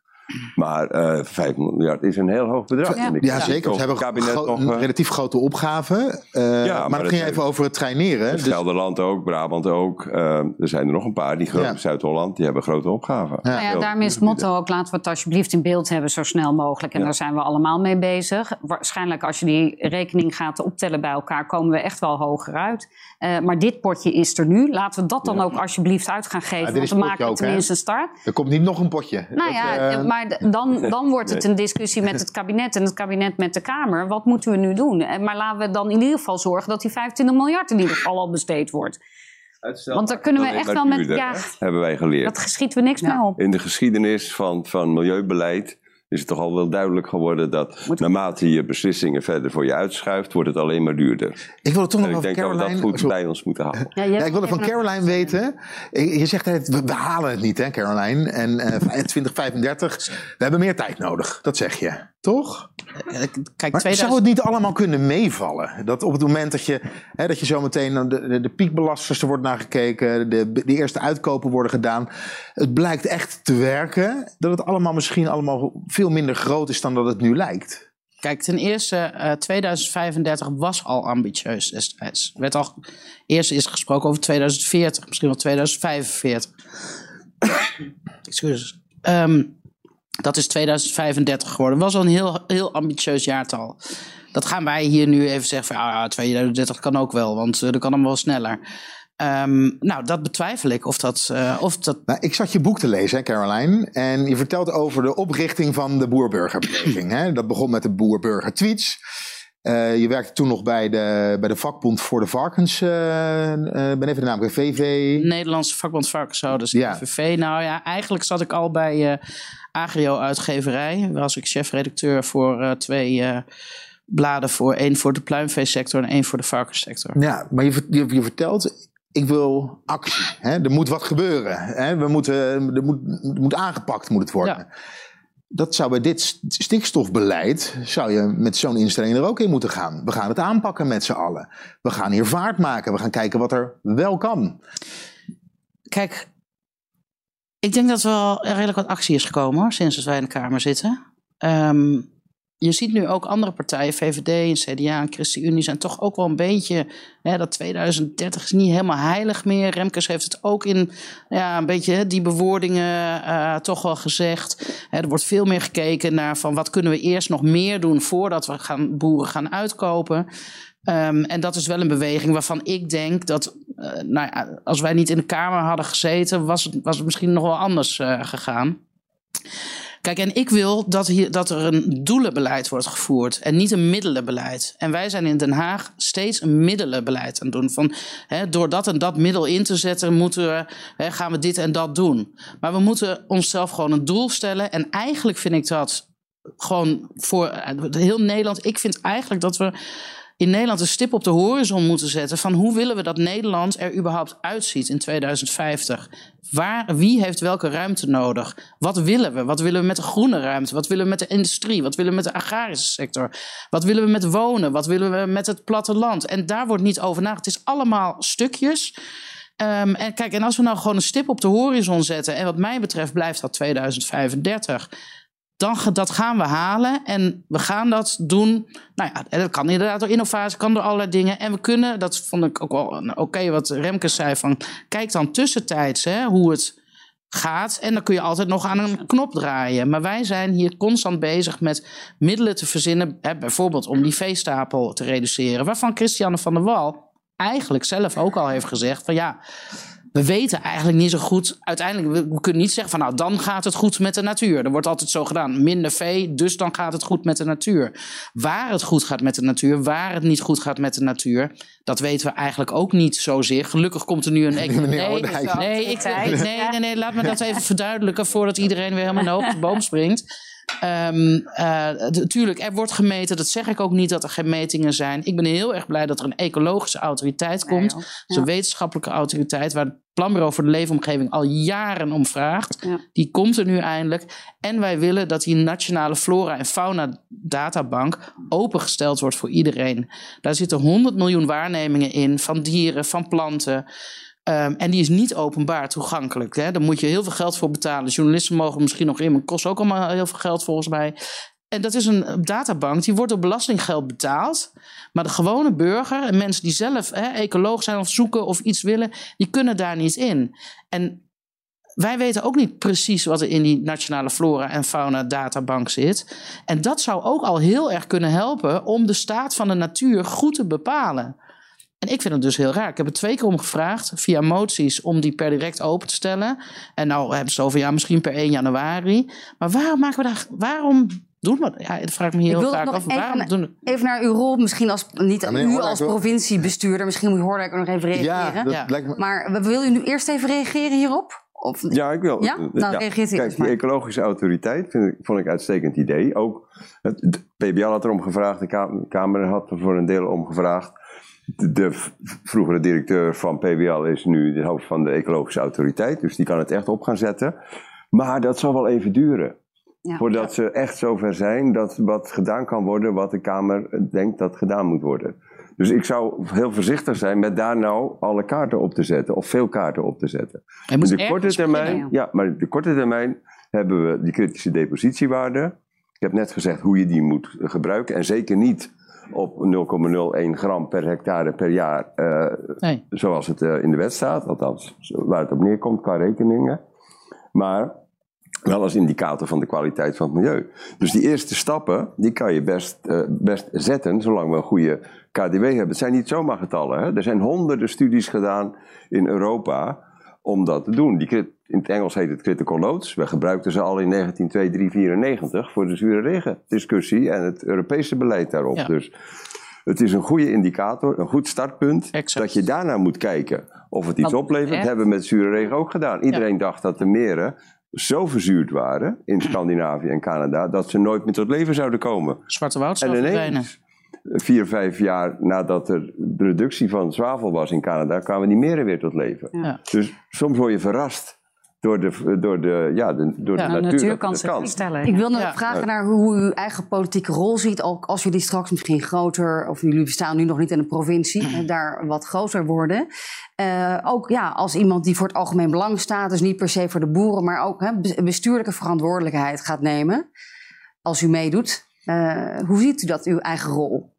Maar uh, eh, 5 miljard is een heel hoog bedrag. Ja, ja zeker. We hebben kabinet nog, een eh, relatief grote opgave. Uh, ja, maar, maar dan ging je even over het traineren. Dus Gelderland ook, Brabant ook. Uh, er zijn er nog een paar. Die ja. Zuid-Holland, die hebben grote opgaven. Ja. Nou ja, daarmee is het motto ook, laten we het alsjeblieft in beeld hebben zo snel mogelijk. En daar zijn we allemaal mee bezig. Waarschijnlijk als je die rekening gaat optellen bij elkaar, komen we echt wel hoger uit. Uh, maar dit potje is er nu. Laten we dat dan ook alsjeblieft uit gaan geven. want we maken tenminste een start. Er komt niet nog een potje. Nou ja, maar dan, dan wordt het een discussie met het kabinet en het kabinet met de Kamer. Wat moeten we nu doen? Maar laten we dan in ieder geval zorgen dat die 25 miljard in ieder geval al besteed wordt. Want daar kunnen we echt wel met. Ja, hebben wij geleerd. Dat geschieten we niks meer op. In de geschiedenis van, van milieubeleid is het toch al wel duidelijk geworden dat naarmate je beslissingen verder voor je uitschuift, wordt het alleen maar duurder. Ik wil het toch nog van Caroline... Ik denk dat we dat goed bij ons moeten houden. Ja, ja ik wil van Caroline weten. Je zegt we, we halen het niet, hè, Caroline. En uh, 2035, we hebben meer tijd nodig. Dat zeg je, toch? Kijk, maar 2000... zou het niet allemaal kunnen meevallen? Dat op het moment dat je, hè, dat je zometeen de, de, de piekbelasters er wordt naar gekeken, de, de eerste uitkopen worden gedaan. Het blijkt echt te werken. Dat het allemaal misschien allemaal veel minder groot is dan dat het nu lijkt. Kijk, ten eerste, uh, eh, 2035 was al ambitieus destijds. Werd al, eerst is gesproken over 2040, misschien wel 2045. [coughs] Excuses. Um, dat is 2035 geworden. Was al een heel, heel ambitieus jaartal. Dat gaan wij hier nu even zeggen van ja, 2030 kan ook wel, want uh, dat kan hem wel sneller. Um, nou, dat betwijfel ik of dat. Uh, of dat... Nou, ik zat je boek te lezen, hè, Caroline. En je vertelt over de oprichting van de boerburgerbeweging. Dat begon met de boerburger tweets. Uh, je werkte toen nog bij de, bij de vakbond voor de varkens. Uh, ben even de naam, VV. Nederlandse vakbond varkenshouders, ja. VV. Nou ja, eigenlijk zat ik al bij Agrio-uitgeverij. Was ik chefredacteur voor twee bladen. Voor één voor de pluimveesector en één voor de varkenssector. Ja, maar je, je, je vertelt ik wil actie. Hè? Er moet wat gebeuren. Hè? We moeten, er, moet, er moet aangepakt moet het worden. Dat zou bij dit stikstofbeleid, zou je met zo'n instelling er ook in moeten gaan. We gaan het aanpakken met z'n allen. We gaan hier vaart maken. We gaan kijken wat er wel kan. Kijk, ik denk dat er wel redelijk wat actie is gekomen hoor, sinds dat wij in de Kamer zitten. Um, je ziet nu ook andere partijen, VVD en CDA en ChristenUnie, zijn toch ook wel een beetje. Hè, dat 2030 is niet helemaal heilig meer. Remkes heeft het ook in ja, een beetje hè, die bewoordingen uh, toch wel gezegd. Hè, er wordt veel meer gekeken naar van wat kunnen we eerst nog meer doen voordat we gaan, boeren gaan uitkopen. Um, en dat is wel een beweging waarvan ik denk dat, uh, nou ja, als wij niet in de Kamer hadden gezeten, was het, was misschien nog wel anders uh, gegaan. Kijk, en ik wil dat, hier, dat er een doelenbeleid wordt gevoerd en niet een middelenbeleid. En wij zijn in Den Haag steeds een middelenbeleid aan het doen. Van, hè, door dat en dat middel in te zetten, moeten we, hè, gaan we dit en dat doen. Maar we moeten onszelf gewoon een doel stellen. En eigenlijk vind ik dat gewoon voor heel Nederland. Ik vind eigenlijk dat we in Nederland een stip op de horizon moeten zetten van hoe willen we dat Nederland er überhaupt uitziet in 2050. Waar, wie heeft welke ruimte nodig? Wat willen we? Wat willen we met de groene ruimte? Wat willen we met de industrie? Wat willen we met de agrarische sector? Wat willen we met wonen? Wat willen we met het platteland? En daar wordt niet over nagedacht. Het is allemaal stukjes. Um, en kijk, en als we nou gewoon een stip op de horizon zetten, en wat mij betreft blijft dat 2035 dan, dat gaan we halen en we gaan dat doen. Nou ja, dat kan inderdaad door innovatie, kan door allerlei dingen. En we kunnen, dat vond ik ook wel oké wat Remkes zei, van kijk dan tussentijds hè, hoe het gaat. En dan kun je altijd nog aan een knop draaien. Maar wij zijn hier constant bezig met middelen te verzinnen, hè, bijvoorbeeld om die veestapel te reduceren. Waarvan Christiane van der Wal eigenlijk zelf ook al heeft gezegd van ja we weten eigenlijk niet zo goed. Uiteindelijk, we, kunnen niet zeggen van nou, dan gaat het goed met de natuur. Er wordt altijd zo gedaan. Minder vee, dus dan gaat het goed met de natuur. Waar het goed gaat met de natuur, waar het niet goed gaat met de natuur, dat weten we eigenlijk ook niet zozeer. Gelukkig komt er nu een. [laughs] Nee, nee, nee, ik, nee, nee, nee, laat me dat even verduidelijken voordat iedereen weer helemaal naar de boom springt. Natuurlijk, ehm, er wordt gemeten. Dat zeg ik ook niet dat er geen metingen zijn. Ik ben heel erg blij dat er een ecologische autoriteit komt. Ja, is een wetenschappelijke autoriteit waar het Planbureau voor de Leefomgeving al jaren om vraagt. Die komt er nu eindelijk. En wij willen dat die nationale flora en fauna databank opengesteld wordt voor iedereen. Daar zitten 100 miljoen waarnemingen in van dieren, van planten. Um, en die is niet openbaar toegankelijk. Hè. Daar moet je heel veel geld voor betalen. Journalisten mogen misschien nog in, maar het kost ook allemaal heel veel geld volgens mij. En dat is een databank, die wordt op belastinggeld betaald. Maar de gewone burger en mensen die zelf hè, ecoloog zijn of zoeken of iets willen, die kunnen daar niet in. En wij weten ook niet precies wat er in die nationale flora en fauna databank zit. En dat zou ook al heel erg kunnen helpen om de staat van de natuur goed te bepalen. En ik vind het dus heel raar. Ik heb er twee keer om gevraagd, via moties, om die per direct open te stellen. En nou hebben ze over, ja, misschien per 1 januari. Maar waarom maken we daar, waarom doen we Ja, dat vraag ik me heel vaak af. Waarom doen we... Even naar uw rol, misschien als, niet ja, u als provinciebestuurder. Misschien moet Hoordijk ook nog even reageren. Ja, dat lijkt me... Maar wil u nu eerst even reageren hierop? Of... Ja, ik wil. Ja? Nou, reageert u Kijk, die ecologische autoriteit vind ik, vond ik een uitstekend idee. Ook het PBL had erom gevraagd, de Kamer had er voor een deel om gevraagd de vroegere directeur van PBL is nu de hoofd van de ecologische autoriteit. Dus die kan het echt op gaan zetten. Maar dat zal wel even duren. voordat ze echt zover zijn dat wat gedaan kan worden wat de Kamer denkt dat gedaan moet worden. Dus ik zou heel voorzichtig zijn met daar nou alle kaarten op te zetten. Of veel kaarten op te zetten. In de korte termijn, ja, maar de korte termijn hebben we die kritische depositiewaarde. Ik heb net gezegd hoe je die moet gebruiken. En zeker niet op 0,01 gram per hectare per jaar, uh, nee. zoals het uh, in de wet staat, althans waar het op neerkomt qua rekeningen. Maar wel als indicator van de kwaliteit van het milieu. Dus die eerste stappen, die kan je best, uh, best zetten, zolang we een goede KDW hebben. Het zijn niet zomaar getallen. Hè? Er zijn honderden studies gedaan in Europa om dat te doen. Die, in het Engels heet het critical loads. We gebruikten ze al in 1992 voor de zure regen discussie en het Europese beleid daarop. Dus het is een goede indicator, een goed startpunt. Dat je daarna moet kijken of het iets oplevert. Dat hebben we met zure regen ook gedaan. Iedereen dacht dat de meren zo verzuurd waren in Scandinavië en Canada dat ze nooit meer tot leven zouden komen. Zwarte woud zou verdwijnen vier, vijf jaar nadat er de reductie van zwavel was in Canada, kwamen die meren weer tot leven. Dus soms word je verrast door de, door de, ja, de, door ja, de natuur. kan stellen. Ik wil nog vragen naar hoe u uw eigen politieke rol ziet. Ook als jullie straks misschien groter, of jullie staan nu nog niet in een provincie, daar wat groter worden. Uh, ook ja, als iemand die voor het algemeen belang staat, dus niet per se voor de boeren, maar ook hè, bestuurlijke verantwoordelijkheid gaat nemen. Als u meedoet. Uh, hoe ziet u dat, uw eigen rol?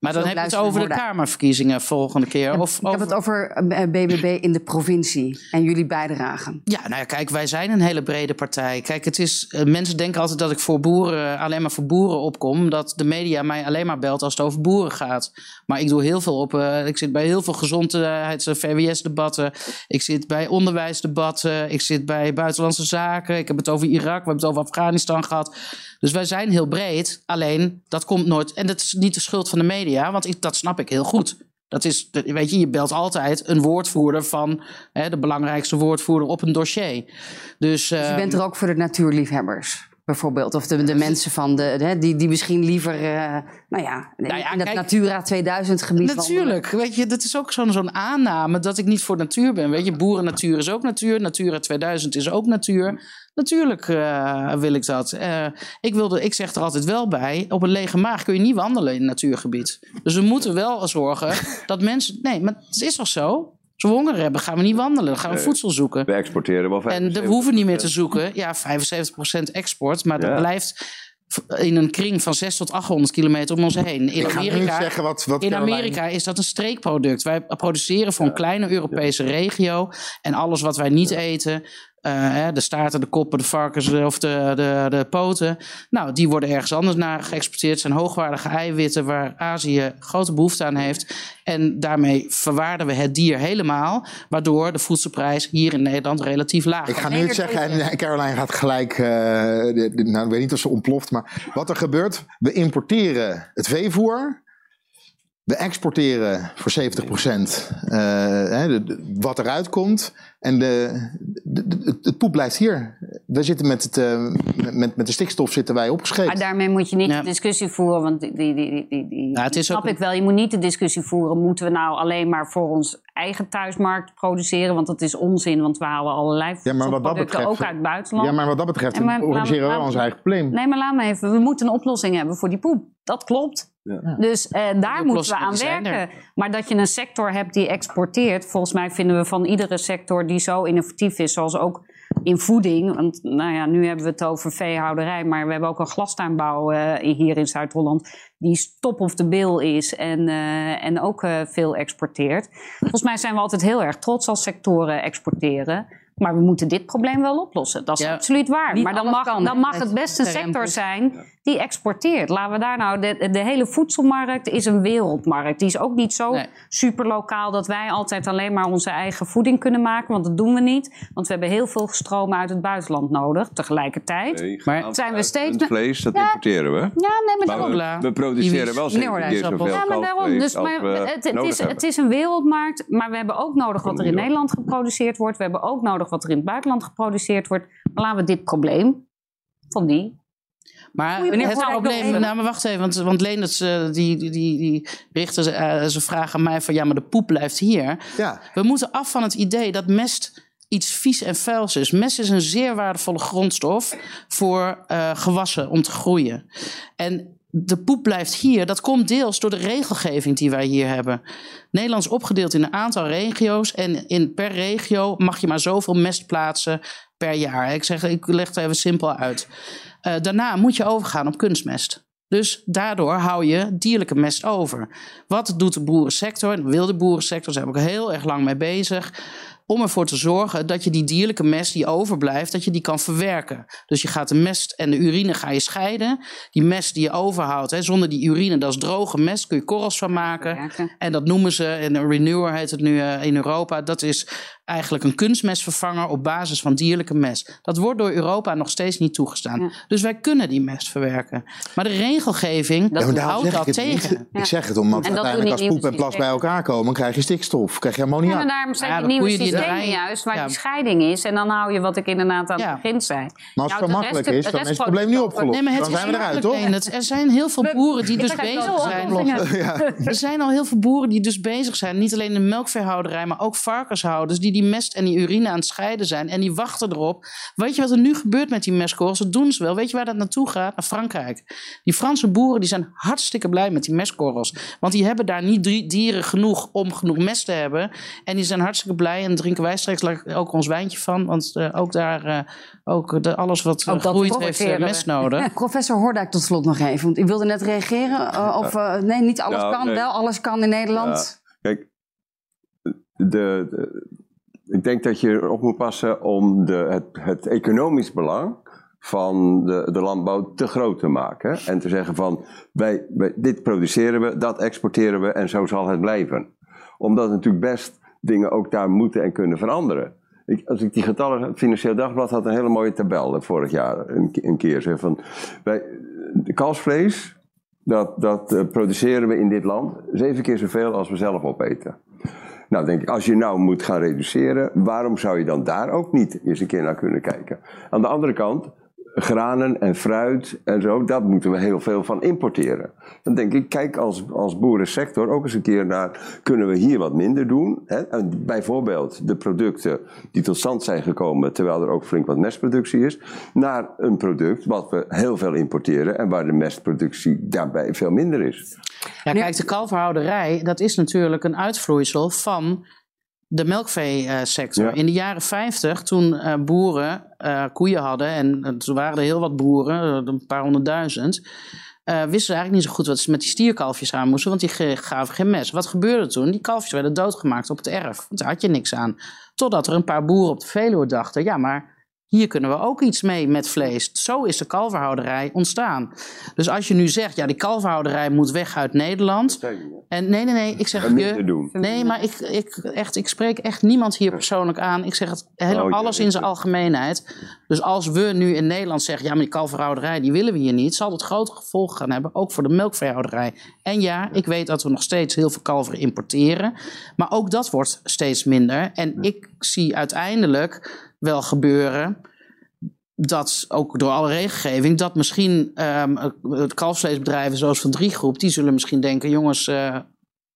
Maar dan heb je het over de Kamerverkiezingen volgende keer. Of, ik heb het over BBB eh, in de provincie en jullie bijdragen. Ja, nou ja, kijk, wij zijn een hele brede partij. Kijk, het is, eh, mensen denken altijd dat ik voor boeren, alleen maar voor boeren opkom. Dat de media mij alleen maar belt als het over boeren gaat. Maar ik doe heel veel op. Uh, ik zit bij heel veel gezondheids- en VWS-debatten. Ik zit bij onderwijsdebatten. Ik zit bij buitenlandse zaken. Ik heb het over Irak. We hebben het over Afghanistan gehad. Dus wij zijn heel breed. Alleen dat komt nooit. En dat is niet de schuld van de media, want ik, dat snap ik heel goed. Dat is, weet je, je belt altijd een woordvoerder van hè, de belangrijkste woordvoerder op een dossier. Dus, dus je bent er ook voor de natuurliefhebbers? bijvoorbeeld. Of de, de mensen van de, de, die, die misschien liever, uh, nou ja, nou ja in dat Natura 2000 gebied Natuurlijk, weet je, dat is ook zo'n zo'n aanname dat ik niet voor natuur ben. Weet je, boerennatuur is ook natuur, Natura 2000 is ook natuur. Natuurlijk uh, wil ik dat. Uh, ik, wilde, ik zeg er altijd wel bij, op een lege maag kun je niet wandelen in een natuurgebied. Dus we moeten wel zorgen [laughs] dat mensen... Nee, maar het is toch zo? Als we honger hebben, gaan we niet wandelen. Dan gaan we voedsel zoeken. We exporteren wel 75%. En we hoeven niet meer te zoeken. Ja, 75% export. Maar dat blijft in een kring van 6 tot 800 kilometer om ons heen. In Amerika, wat, wat in Amerika is dat een streekproduct. Wij produceren voor een kleine Europese regio. En alles wat wij niet eten, uh, de staarten, de koppen, de varkens of de, de, de poten. Nou, die worden ergens anders naar geëxporteerd. Het zijn hoogwaardige eiwitten waar Azië grote behoefte aan heeft. En daarmee verwaarden we het dier helemaal. Waardoor de voedselprijs hier in Nederland relatief laag is. Ik ga nu het zeggen en Caroline gaat gelijk... Uh, nou, ik weet niet of ze ontploft, maar wat er gebeurt... We importeren het veevoer... We exporteren voor 70% uh, wat eruit komt. En de, de, het poep blijft hier. We zitten met, het, uh, met, met de stikstof zitten wij opgeschreven. Maar daarmee moet je niet de discussie voeren. Want die, die, die, die, die nou, snap ik wel. Je moet niet de discussie voeren. Moeten we nou alleen maar voor ons eigen thuismarkt produceren? Want dat is onzin. Want we halen allerlei ja, maar wat dat betreft, ook uit het buitenland. Ja, maar wat dat betreft maar, organiseren we ons eigen probleem. Nee, maar laat me even. We moeten een oplossing hebben voor die poep. Dat klopt. Ja. Dus eh, daar moeten we aan werken. Maar dat je een sector hebt die exporteert, volgens mij vinden we van iedere sector die zo innovatief is, zoals ook in voeding. Want nou ja, nu hebben we het over veehouderij, maar we hebben ook een glastuinbouw uh, hier in Zuid-Holland die top of the bill is en, uh, en ook uh, veel exporteert. Volgens mij zijn we altijd heel erg trots als sectoren exporteren. Maar we moeten dit probleem wel oplossen. Dat is absoluut waar. maar dan mag, dan mag het best een sector zijn die exporteert. Laten we daar nou. De, de, hele voedselmarkt is een wereldmarkt. Die is ook niet zo super lokaal dat wij altijd alleen maar onze eigen voeding kunnen maken. Want dat doen we niet. Want we hebben heel veel stroom uit het buitenland nodig. Tegelijkertijd nee, maar zijn we steeds. Het vlees, dat importeren we. Ja, nee, maar, maar we, produceren wel nee, zoveel Ja, maar daarom. Dus, maar, het, het, is, het is een wereldmarkt. Maar we hebben ook nodig wat er in Nederland geproduceerd wordt. We hebben ook nodig wat er in het buitenland geproduceerd wordt. Maar laten we dit probleem van die maar het probleem, nou maar wacht even, want, want Leendert uh, die, die, die richtte uh, zijn vraag aan mij van ja, maar de poep blijft hier. Ja. We moeten af van het idee dat mest iets vies en vuils is. Mest is een zeer waardevolle grondstof voor uh, gewassen om te groeien. En de poep blijft hier. Dat komt deels door de regelgeving die wij hier hebben. Nederland is opgedeeld in een aantal regio's. En in, per regio mag je maar zoveel mest plaatsen per jaar. Ik zeg, ik leg het even simpel uit. Uh, daarna moet je overgaan op kunstmest. Dus daardoor hou je dierlijke mest over. Wat doet de boerensector? En de wilde boerensector, daar zijn we ook heel erg lang mee bezig om ervoor te zorgen dat je die dierlijke mest die overblijft, dat je die kan verwerken. Dus je gaat de mest en de urine ga je scheiden. Die mest die je overhoudt, hè, zonder die urine, dat is droge mest, kun je korrels van maken. En dat noemen ze, en Renewer heet het nu uh, in Europa, dat is eigenlijk een kunstmestvervanger op basis van dierlijke mest. Dat wordt door Europa nog steeds niet toegestaan. Dus wij kunnen die mest verwerken. Maar de regelgeving dat houdt dat tegen. Ik zeg het omdat uiteindelijk als poep en plas bij elkaar komen, krijg je stikstof, krijg je ammoniak. Ja, maar daarom zijn die nieuwe systemen juist waar die scheiding is. En dan hou je wat ik inderdaad aan het begin zei. Maar als het nou, makkelijk is, dan is het probleem niet opgelost. Nee, maar het dan zijn we eruit, toch? Er zijn heel veel boeren die dus bezig zijn. Er zijn al heel veel boeren die dus bezig zijn. Niet alleen de melkveehouderij, maar ook varkenshouders die die mest en die urine aan het scheiden zijn. En die wachten erop. Weet je wat er nu gebeurt met die mestkorrels? Dat doen ze wel. Weet je waar dat naartoe gaat? Naar Frankrijk. Die Franse boeren die zijn hartstikke blij met die mestkorrels. Want die hebben daar niet dieren genoeg om genoeg mest te hebben. En die zijn hartstikke blij. En drinken wij straks ook ons wijntje van. Want uh, ook daar, uh, ook de, alles wat uh, groeit heeft mest nodig. [laughs] Professor Hordijk tot slot nog even. Want u wilde net reageren. of nee, niet alles kan. Wel alles kan in Nederland. kijk, de, ik denk dat je erop moet passen om de, het, het economisch belang van de, de landbouw te groot te maken. En te zeggen van, wij, wij, dit produceren we, dat exporteren we en zo zal het blijven. Omdat natuurlijk best dingen ook daar moeten en kunnen veranderen. Ik, als ik die getallen, het Financieel Dagblad had een hele mooie tabel vorig jaar een, keer. Zeg van, wij, de kalfsvlees, dat, dat uh, produceren we in dit land zeven keer zoveel als we zelf opeten. Nou, denk ik, als je nou moet gaan reduceren, waarom zou je dan daar ook niet eens een keer naar kunnen kijken? Aan de andere kant, granen en fruit en zo, dat moeten we heel veel van importeren. Dan denk ik, kijk als, als boerensector ook eens een keer naar, kunnen we hier wat minder doen? Hè? En bijvoorbeeld de producten die tot stand zijn gekomen, terwijl er ook flink wat mestproductie is, naar een product wat we heel veel importeren en waar de mestproductie daarbij veel minder is. Ja, kijk, de kalverhouderij, dat is natuurlijk een uitvloeisel van de melkveesector. In de jaren 50, toen uh, boeren uh, koeien hadden, en uh, toen waren er heel wat boeren, een paar honderdduizend, wisten ze eigenlijk niet zo goed wat ze met die stierkalfjes aan moesten, want die gaven geen mes. Wat gebeurde toen? Die kalfjes werden doodgemaakt op het erf, want daar had je niks aan. Totdat er een paar boeren op de Veluwe dachten, ja, maar hier kunnen we ook iets mee met vlees. Zo is de kalverhouderij ontstaan. Dus als je nu zegt, ja, die kalverhouderij moet weg uit Nederland. En nee, nee, nee, ik zeg je. Nee, maar ik, ik, echt, ik spreek echt niemand hier persoonlijk aan. Ik zeg het helemaal oh, alles in zijn algemeenheid. Dus als we nu in Nederland zeggen, ja, maar die kalverhouderij, die willen we hier niet, zal dat grote gevolgen gaan hebben, ook voor de melkveehouderij. En ja, ik weet dat we nog steeds heel veel kalveren importeren. Maar ook dat wordt steeds minder. En ik zie uiteindelijk wel gebeuren. Dat ook door alle regelgeving, dat misschien um, kalfsvleesbedrijven zoals Van Driegroep, die zullen misschien denken: jongens, uh,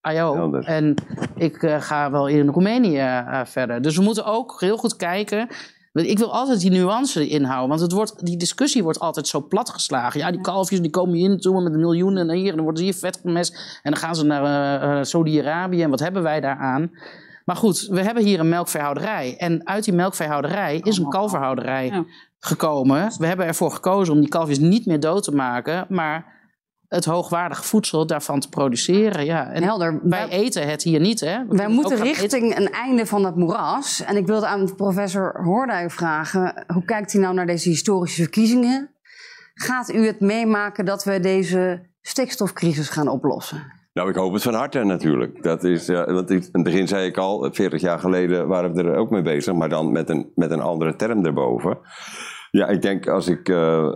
ajo. En ik uh, ga wel in Roemenië uh, verder. Dus we moeten ook heel goed kijken. Ik wil altijd die nuance inhouden, want het wordt, die discussie wordt altijd zo platgeslagen. Ja, die kalfjes die komen hier naartoe met miljoenen en hier, en dan worden ze hier vet gemest. En dan gaan ze naar Saudi-Arabië en wat hebben wij daar aan? Maar goed, we hebben hier een melkveehouderij. En uit die melkveehouderij is een kalverhouderij gekomen. We hebben ervoor gekozen om die kalfjes niet meer dood te maken, maar het hoogwaardig voedsel daarvan te produceren. Ja. En Helder. Wij eten het hier niet. Hè? wij moeten richting een einde van het moeras. En ik wilde aan professor Hoordijk vragen: hoe kijkt hij nou naar deze historische verkiezingen? Gaat u het meemaken dat we deze stikstofcrisis gaan oplossen? Nou, ik hoop het van harte natuurlijk. Dat is, want in het begin zei ik al, 40 jaar geleden waren we er ook mee bezig, maar dan met een, met een andere term erboven. Ja, ik denk als ik uh,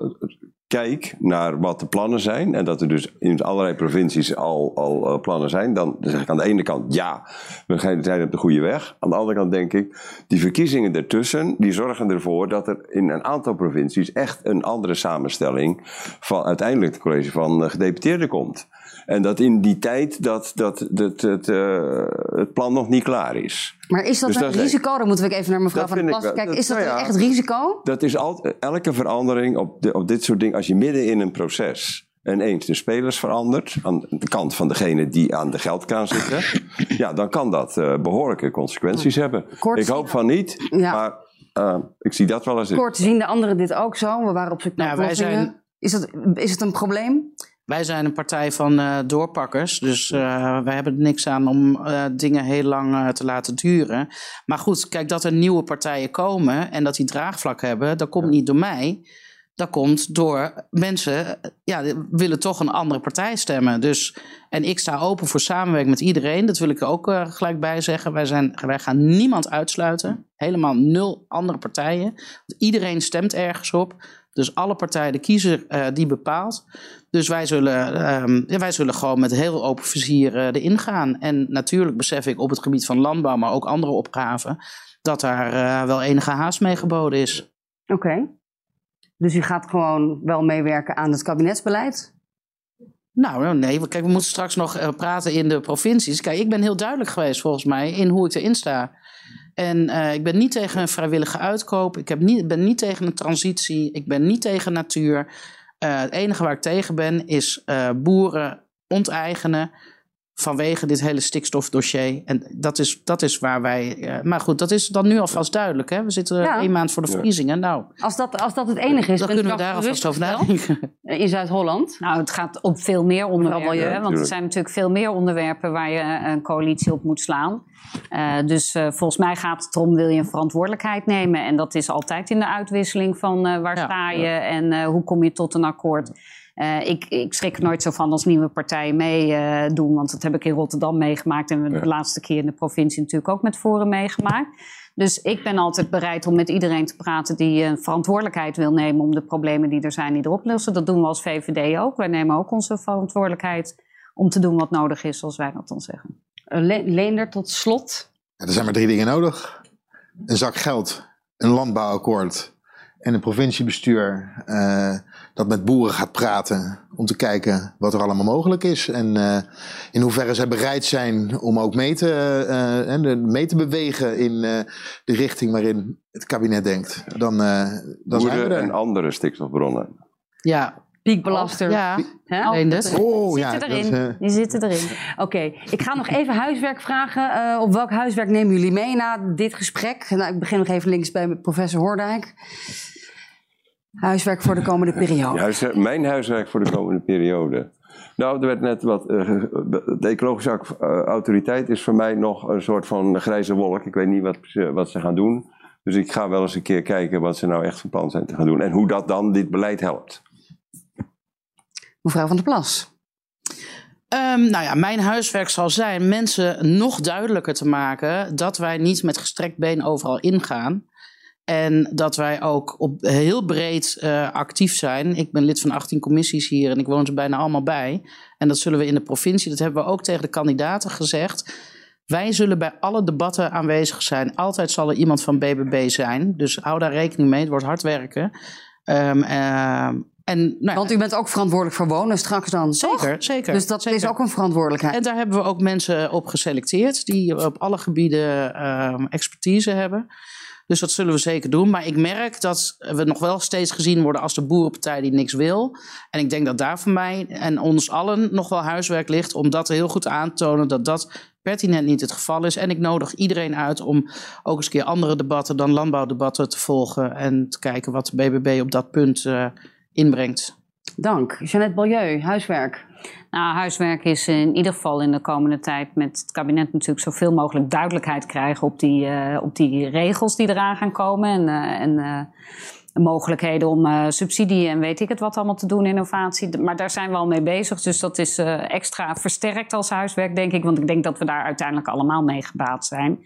kijk naar wat de plannen zijn, en dat er dus in allerlei provincies al, al uh, plannen zijn, dan, zeg ik aan de ene kant ja, we zijn op de goede weg. Aan de andere kant denk ik, die verkiezingen ertussen, die zorgen ervoor dat er in een aantal provincies echt een andere samenstelling van uiteindelijk het college van gedeputeerden komt. En dat in die tijd dat, dat, dat, het, uh, het plan nog niet klaar is. Maar is dat dus een risico? Dan moeten we even naar mevrouw van der Plas kijken. Is dat nou echt risico? Dat is altijd, elke verandering op, de, op dit soort dingen, als je midden in een proces ineens de spelers verandert, aan de kant van degene die aan de geldkraan zitten, [clears throat] ja, dan kan dat uh, behoorlijke consequenties hebben. ik hoop van niet, maar uh, ik zie dat wel eens. Kort zien de anderen dit ook zo? We waren op zoek naar nou, wij zijn... Is, dat, is het een probleem? Wij zijn een partij van uh, doorpakkers, dus uh, wij hebben er niks aan om uh, dingen heel lang te laten duren. Maar goed, kijk, dat er nieuwe partijen komen en dat die draagvlak hebben, dat komt niet door mij. Dat komt door mensen, ja, willen toch een andere partij stemmen. Dus, en ik sta open voor samenwerking met iedereen. Dat wil ik er ook gelijk bij zeggen. Wij, zijn, wij gaan niemand uitsluiten. Helemaal nul andere partijen. Iedereen stemt ergens op. Dus alle partijen, de kiezer uh, die bepaalt. Dus wij zullen, um, wij zullen gewoon met heel open vizier uh, erin gaan. En natuurlijk besef ik op het gebied van landbouw, maar ook andere opgaven, dat daar uh, wel enige haast mee geboden is. Oké. Dus u gaat gewoon wel meewerken aan het kabinetsbeleid? Nou, nee. Kijk, we moeten straks nog praten in de provincies. Kijk, ik ben heel duidelijk geweest volgens mij in hoe ik erin sta. En uh, ik ben niet tegen een vrijwillige uitkoop. Ik heb niet, ben niet tegen een transitie. Ik ben niet tegen natuur. Uh, het enige waar ik tegen ben is uh, boeren onteigenen vanwege dit hele stikstofdossier. En dat is, dat is waar wij. Uh, maar goed, dat is dan nu alvast duidelijk. Hè? We zitten ja. één maand voor de verkiezingen. Nou, als, dat, als dat het enige is, dan kunnen we daar alvast over nadenken. In Zuid-Holland? Nou, het gaat op veel meer onderwerpen. Ja, want er zijn natuurlijk veel meer onderwerpen waar je een coalitie op moet slaan. Uh, dus uh, volgens mij gaat het erom, wil je een verantwoordelijkheid nemen? En dat is altijd in de uitwisseling van waar ja, sta je en hoe kom je tot een akkoord. Ik, ik, schrik er nooit zo van als nieuwe partijen meedoen, want dat heb ik in Rotterdam meegemaakt en ja. de laatste keer in de provincie natuurlijk ook met Forum meegemaakt. Dus ik ben altijd bereid om met iedereen te praten die een verantwoordelijkheid wil nemen om de problemen die er zijn, die erop lossen. Dat doen we als VVD ook. Wij nemen ook onze verantwoordelijkheid om te doen wat nodig is, zoals wij dat dan zeggen. Le Leender, tot slot. Ja, er zijn maar drie dingen nodig: een zak geld, een landbouwakkoord en een provinciebestuur uh, dat met boeren gaat praten om te kijken wat er allemaal mogelijk is. En uh, in hoeverre zij bereid zijn om ook mee te, uh, mee te bewegen in de richting waarin het kabinet denkt. Dan, dan zijn we er. en andere stikstofbronnen. Ja, piekbelaster. Ja, Oh, die ja, zitten erin. Die zitten erin. Oké, ik ga nog even huiswerk vragen. Uh, op welk huiswerk nemen jullie mee na dit gesprek? Nou, ik begin nog even links bij professor Hoordijk. Huiswerk voor de komende periode. mijn huiswerk voor de komende periode. Nou, er werd net wat. Uh, de ecologische autoriteit is voor mij nog een soort van grijze wolk. Ik weet niet wat, wat ze gaan doen. Dus ik ga wel eens een keer kijken wat ze nou echt van plan zijn te gaan doen. En hoe dat dan dit beleid helpt. Mevrouw van der Plas. Um, nou ja, mijn huiswerk zal zijn mensen nog duidelijker te maken dat wij niet met gestrekt been overal ingaan. En dat wij ook op heel breed uh, actief zijn. Ik ben lid van 18 commissies hier en ik woon ze bijna allemaal bij. En dat zullen we in de provincie, dat hebben we ook tegen de kandidaten gezegd. Wij zullen bij alle debatten aanwezig zijn. Altijd zal er iemand van BBB zijn. Dus hou daar rekening mee. Het wordt hard werken. Um, en, nou, Want u bent ook verantwoordelijk voor wonen straks dan, Zeker, zeker. Dus dat is ook een verantwoordelijkheid. En daar hebben we ook mensen op geselecteerd die op alle gebieden uh, expertise hebben. Dus dat zullen we zeker doen. Maar ik merk dat we nog wel steeds gezien worden als de boerenpartij die niks wil. En ik denk dat daar voor mij en ons allen nog wel huiswerk ligt om dat heel goed aan te tonen dat dat pertinent niet het geval is. En ik nodig iedereen uit om ook eens een keer andere debatten dan landbouwdebatten te volgen en te kijken wat de BBB op dat punt uh, inbrengt. Dank. Jeannette Balieu, huiswerk. Nou, huiswerk is in ieder geval in de komende tijd met het kabinet natuurlijk zoveel mogelijk duidelijkheid krijgen op die, uh, op die regels die eraan gaan komen. En, uh, en uh, mogelijkheden om subsidie en weet ik het wat allemaal te doen, innovatie. Maar daar zijn we al mee bezig. Dus dat is extra versterkt als huiswerk, denk ik. Want ik denk dat we daar uiteindelijk allemaal mee gebaat zijn.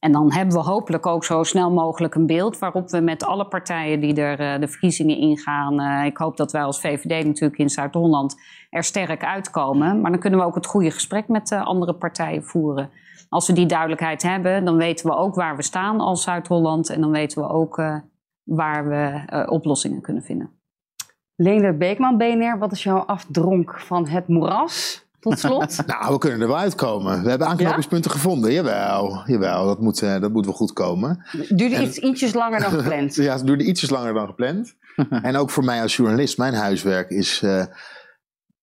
En dan hebben we hopelijk ook zo snel mogelijk een beeld waarop we met alle partijen die er uh, de verkiezingen ingaan. Uh, ik hoop dat wij als VVD natuurlijk in Zuid-Holland er sterk uitkomen. Maar dan kunnen we ook het goede gesprek met uh, andere partijen voeren. Als we die duidelijkheid hebben, dan weten we ook waar we staan als Zuid-Holland. En dan weten we ook waar we oplossingen kunnen vinden. Leender Beekman, BNR, wat is jouw afdronk van het moeras? Tot slot? [laughs] nou, we kunnen er wel uitkomen. We hebben aanknopingspunten gevonden. Jawel, jawel dat, moet, uh, dat moet wel goed komen. Duurde en, iets, ietsjes langer dan gepland. [laughs] ja, het duurde ietsjes langer dan gepland. [laughs] en ook voor mij als journalist, mijn huiswerk is uh,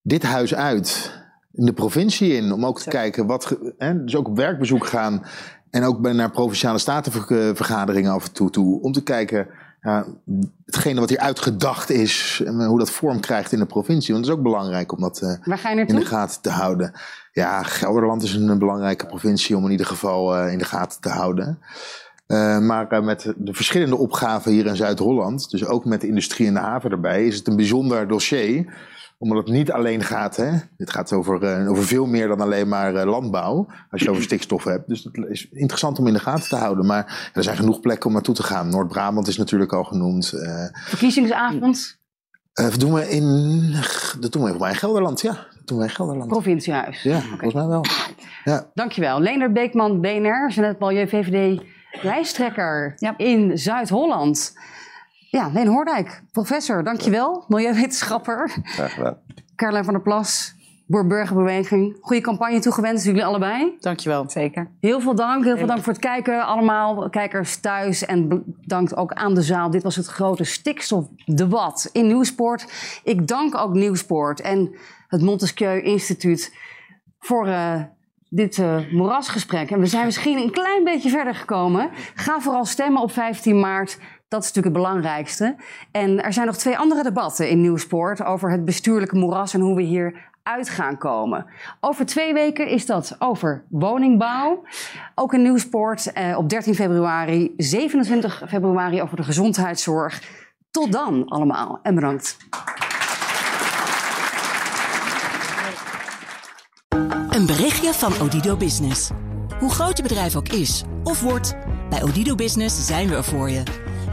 dit huis uit. In de provincie in. Om ook te kijken wat. Hè, dus ook op werkbezoek gaan. En ook naar provinciale statenvergaderingen af en toe toe. Om te kijken hetgene wat hier uitgedacht is, en hoe dat vorm krijgt in de provincie. Want het is ook belangrijk om dat uh, in de gaten te houden. Ja, Gelderland is een, belangrijke provincie om in ieder geval uh, in de gaten te houden. Maar met de verschillende opgaven hier in Zuid-Holland, dus ook met de industrie en de haven erbij, is het een bijzonder dossier omdat het niet alleen gaat, hè, dit gaat over, uh, over veel meer dan alleen maar uh, landbouw, als je over [clears throat] stikstof hebt. Dus het is interessant om in de gaten te houden. Maar er zijn genoeg plekken om naartoe te gaan. Noord-Brabant is natuurlijk al genoemd. Uh, Verkiezingsavond? dat doen we in, dat doen we volgens mij in Gelderland, ja. Dat doen we in Gelderland. Provinciehuis. Ja, volgens mij wel. Ja. Dankjewel. Leendert Beekman, BNR, Jeanette Balje, VVD, lijsttrekker in Zuid-Holland. Ja, Leen Hoordijk, professor, dankjewel. Milieuwetenschapper. Graag gedaan. Carlijn van der Plas, Boerburgerbeweging. Goede campagne toegewenst, jullie allebei. Dankjewel. Zeker. Heel veel dank. Heel veel dank voor het kijken allemaal, kijkers thuis. En bedankt ook aan de zaal. Dit was het grote stikstofdebat in Nieuwsport. Ik dank ook Nieuwsport en het Montesquieu Instituut voor... Uh, dit uh, moerasgesprek. En we zijn misschien een klein beetje verder gekomen. Ga vooral stemmen op 15 maart. Dat is natuurlijk het belangrijkste. En er zijn nog twee andere debatten in Nieuwsport over het bestuurlijke moeras en hoe we hier uit gaan komen. Over twee weken is dat over woningbouw. Ook in Nieuwsport eh, op 13 februari, 27 februari over de gezondheidszorg. Tot dan allemaal en bedankt. Een berichtje van Odido Business. Hoe groot je bedrijf ook is of wordt, bij Odido Business zijn we er voor je.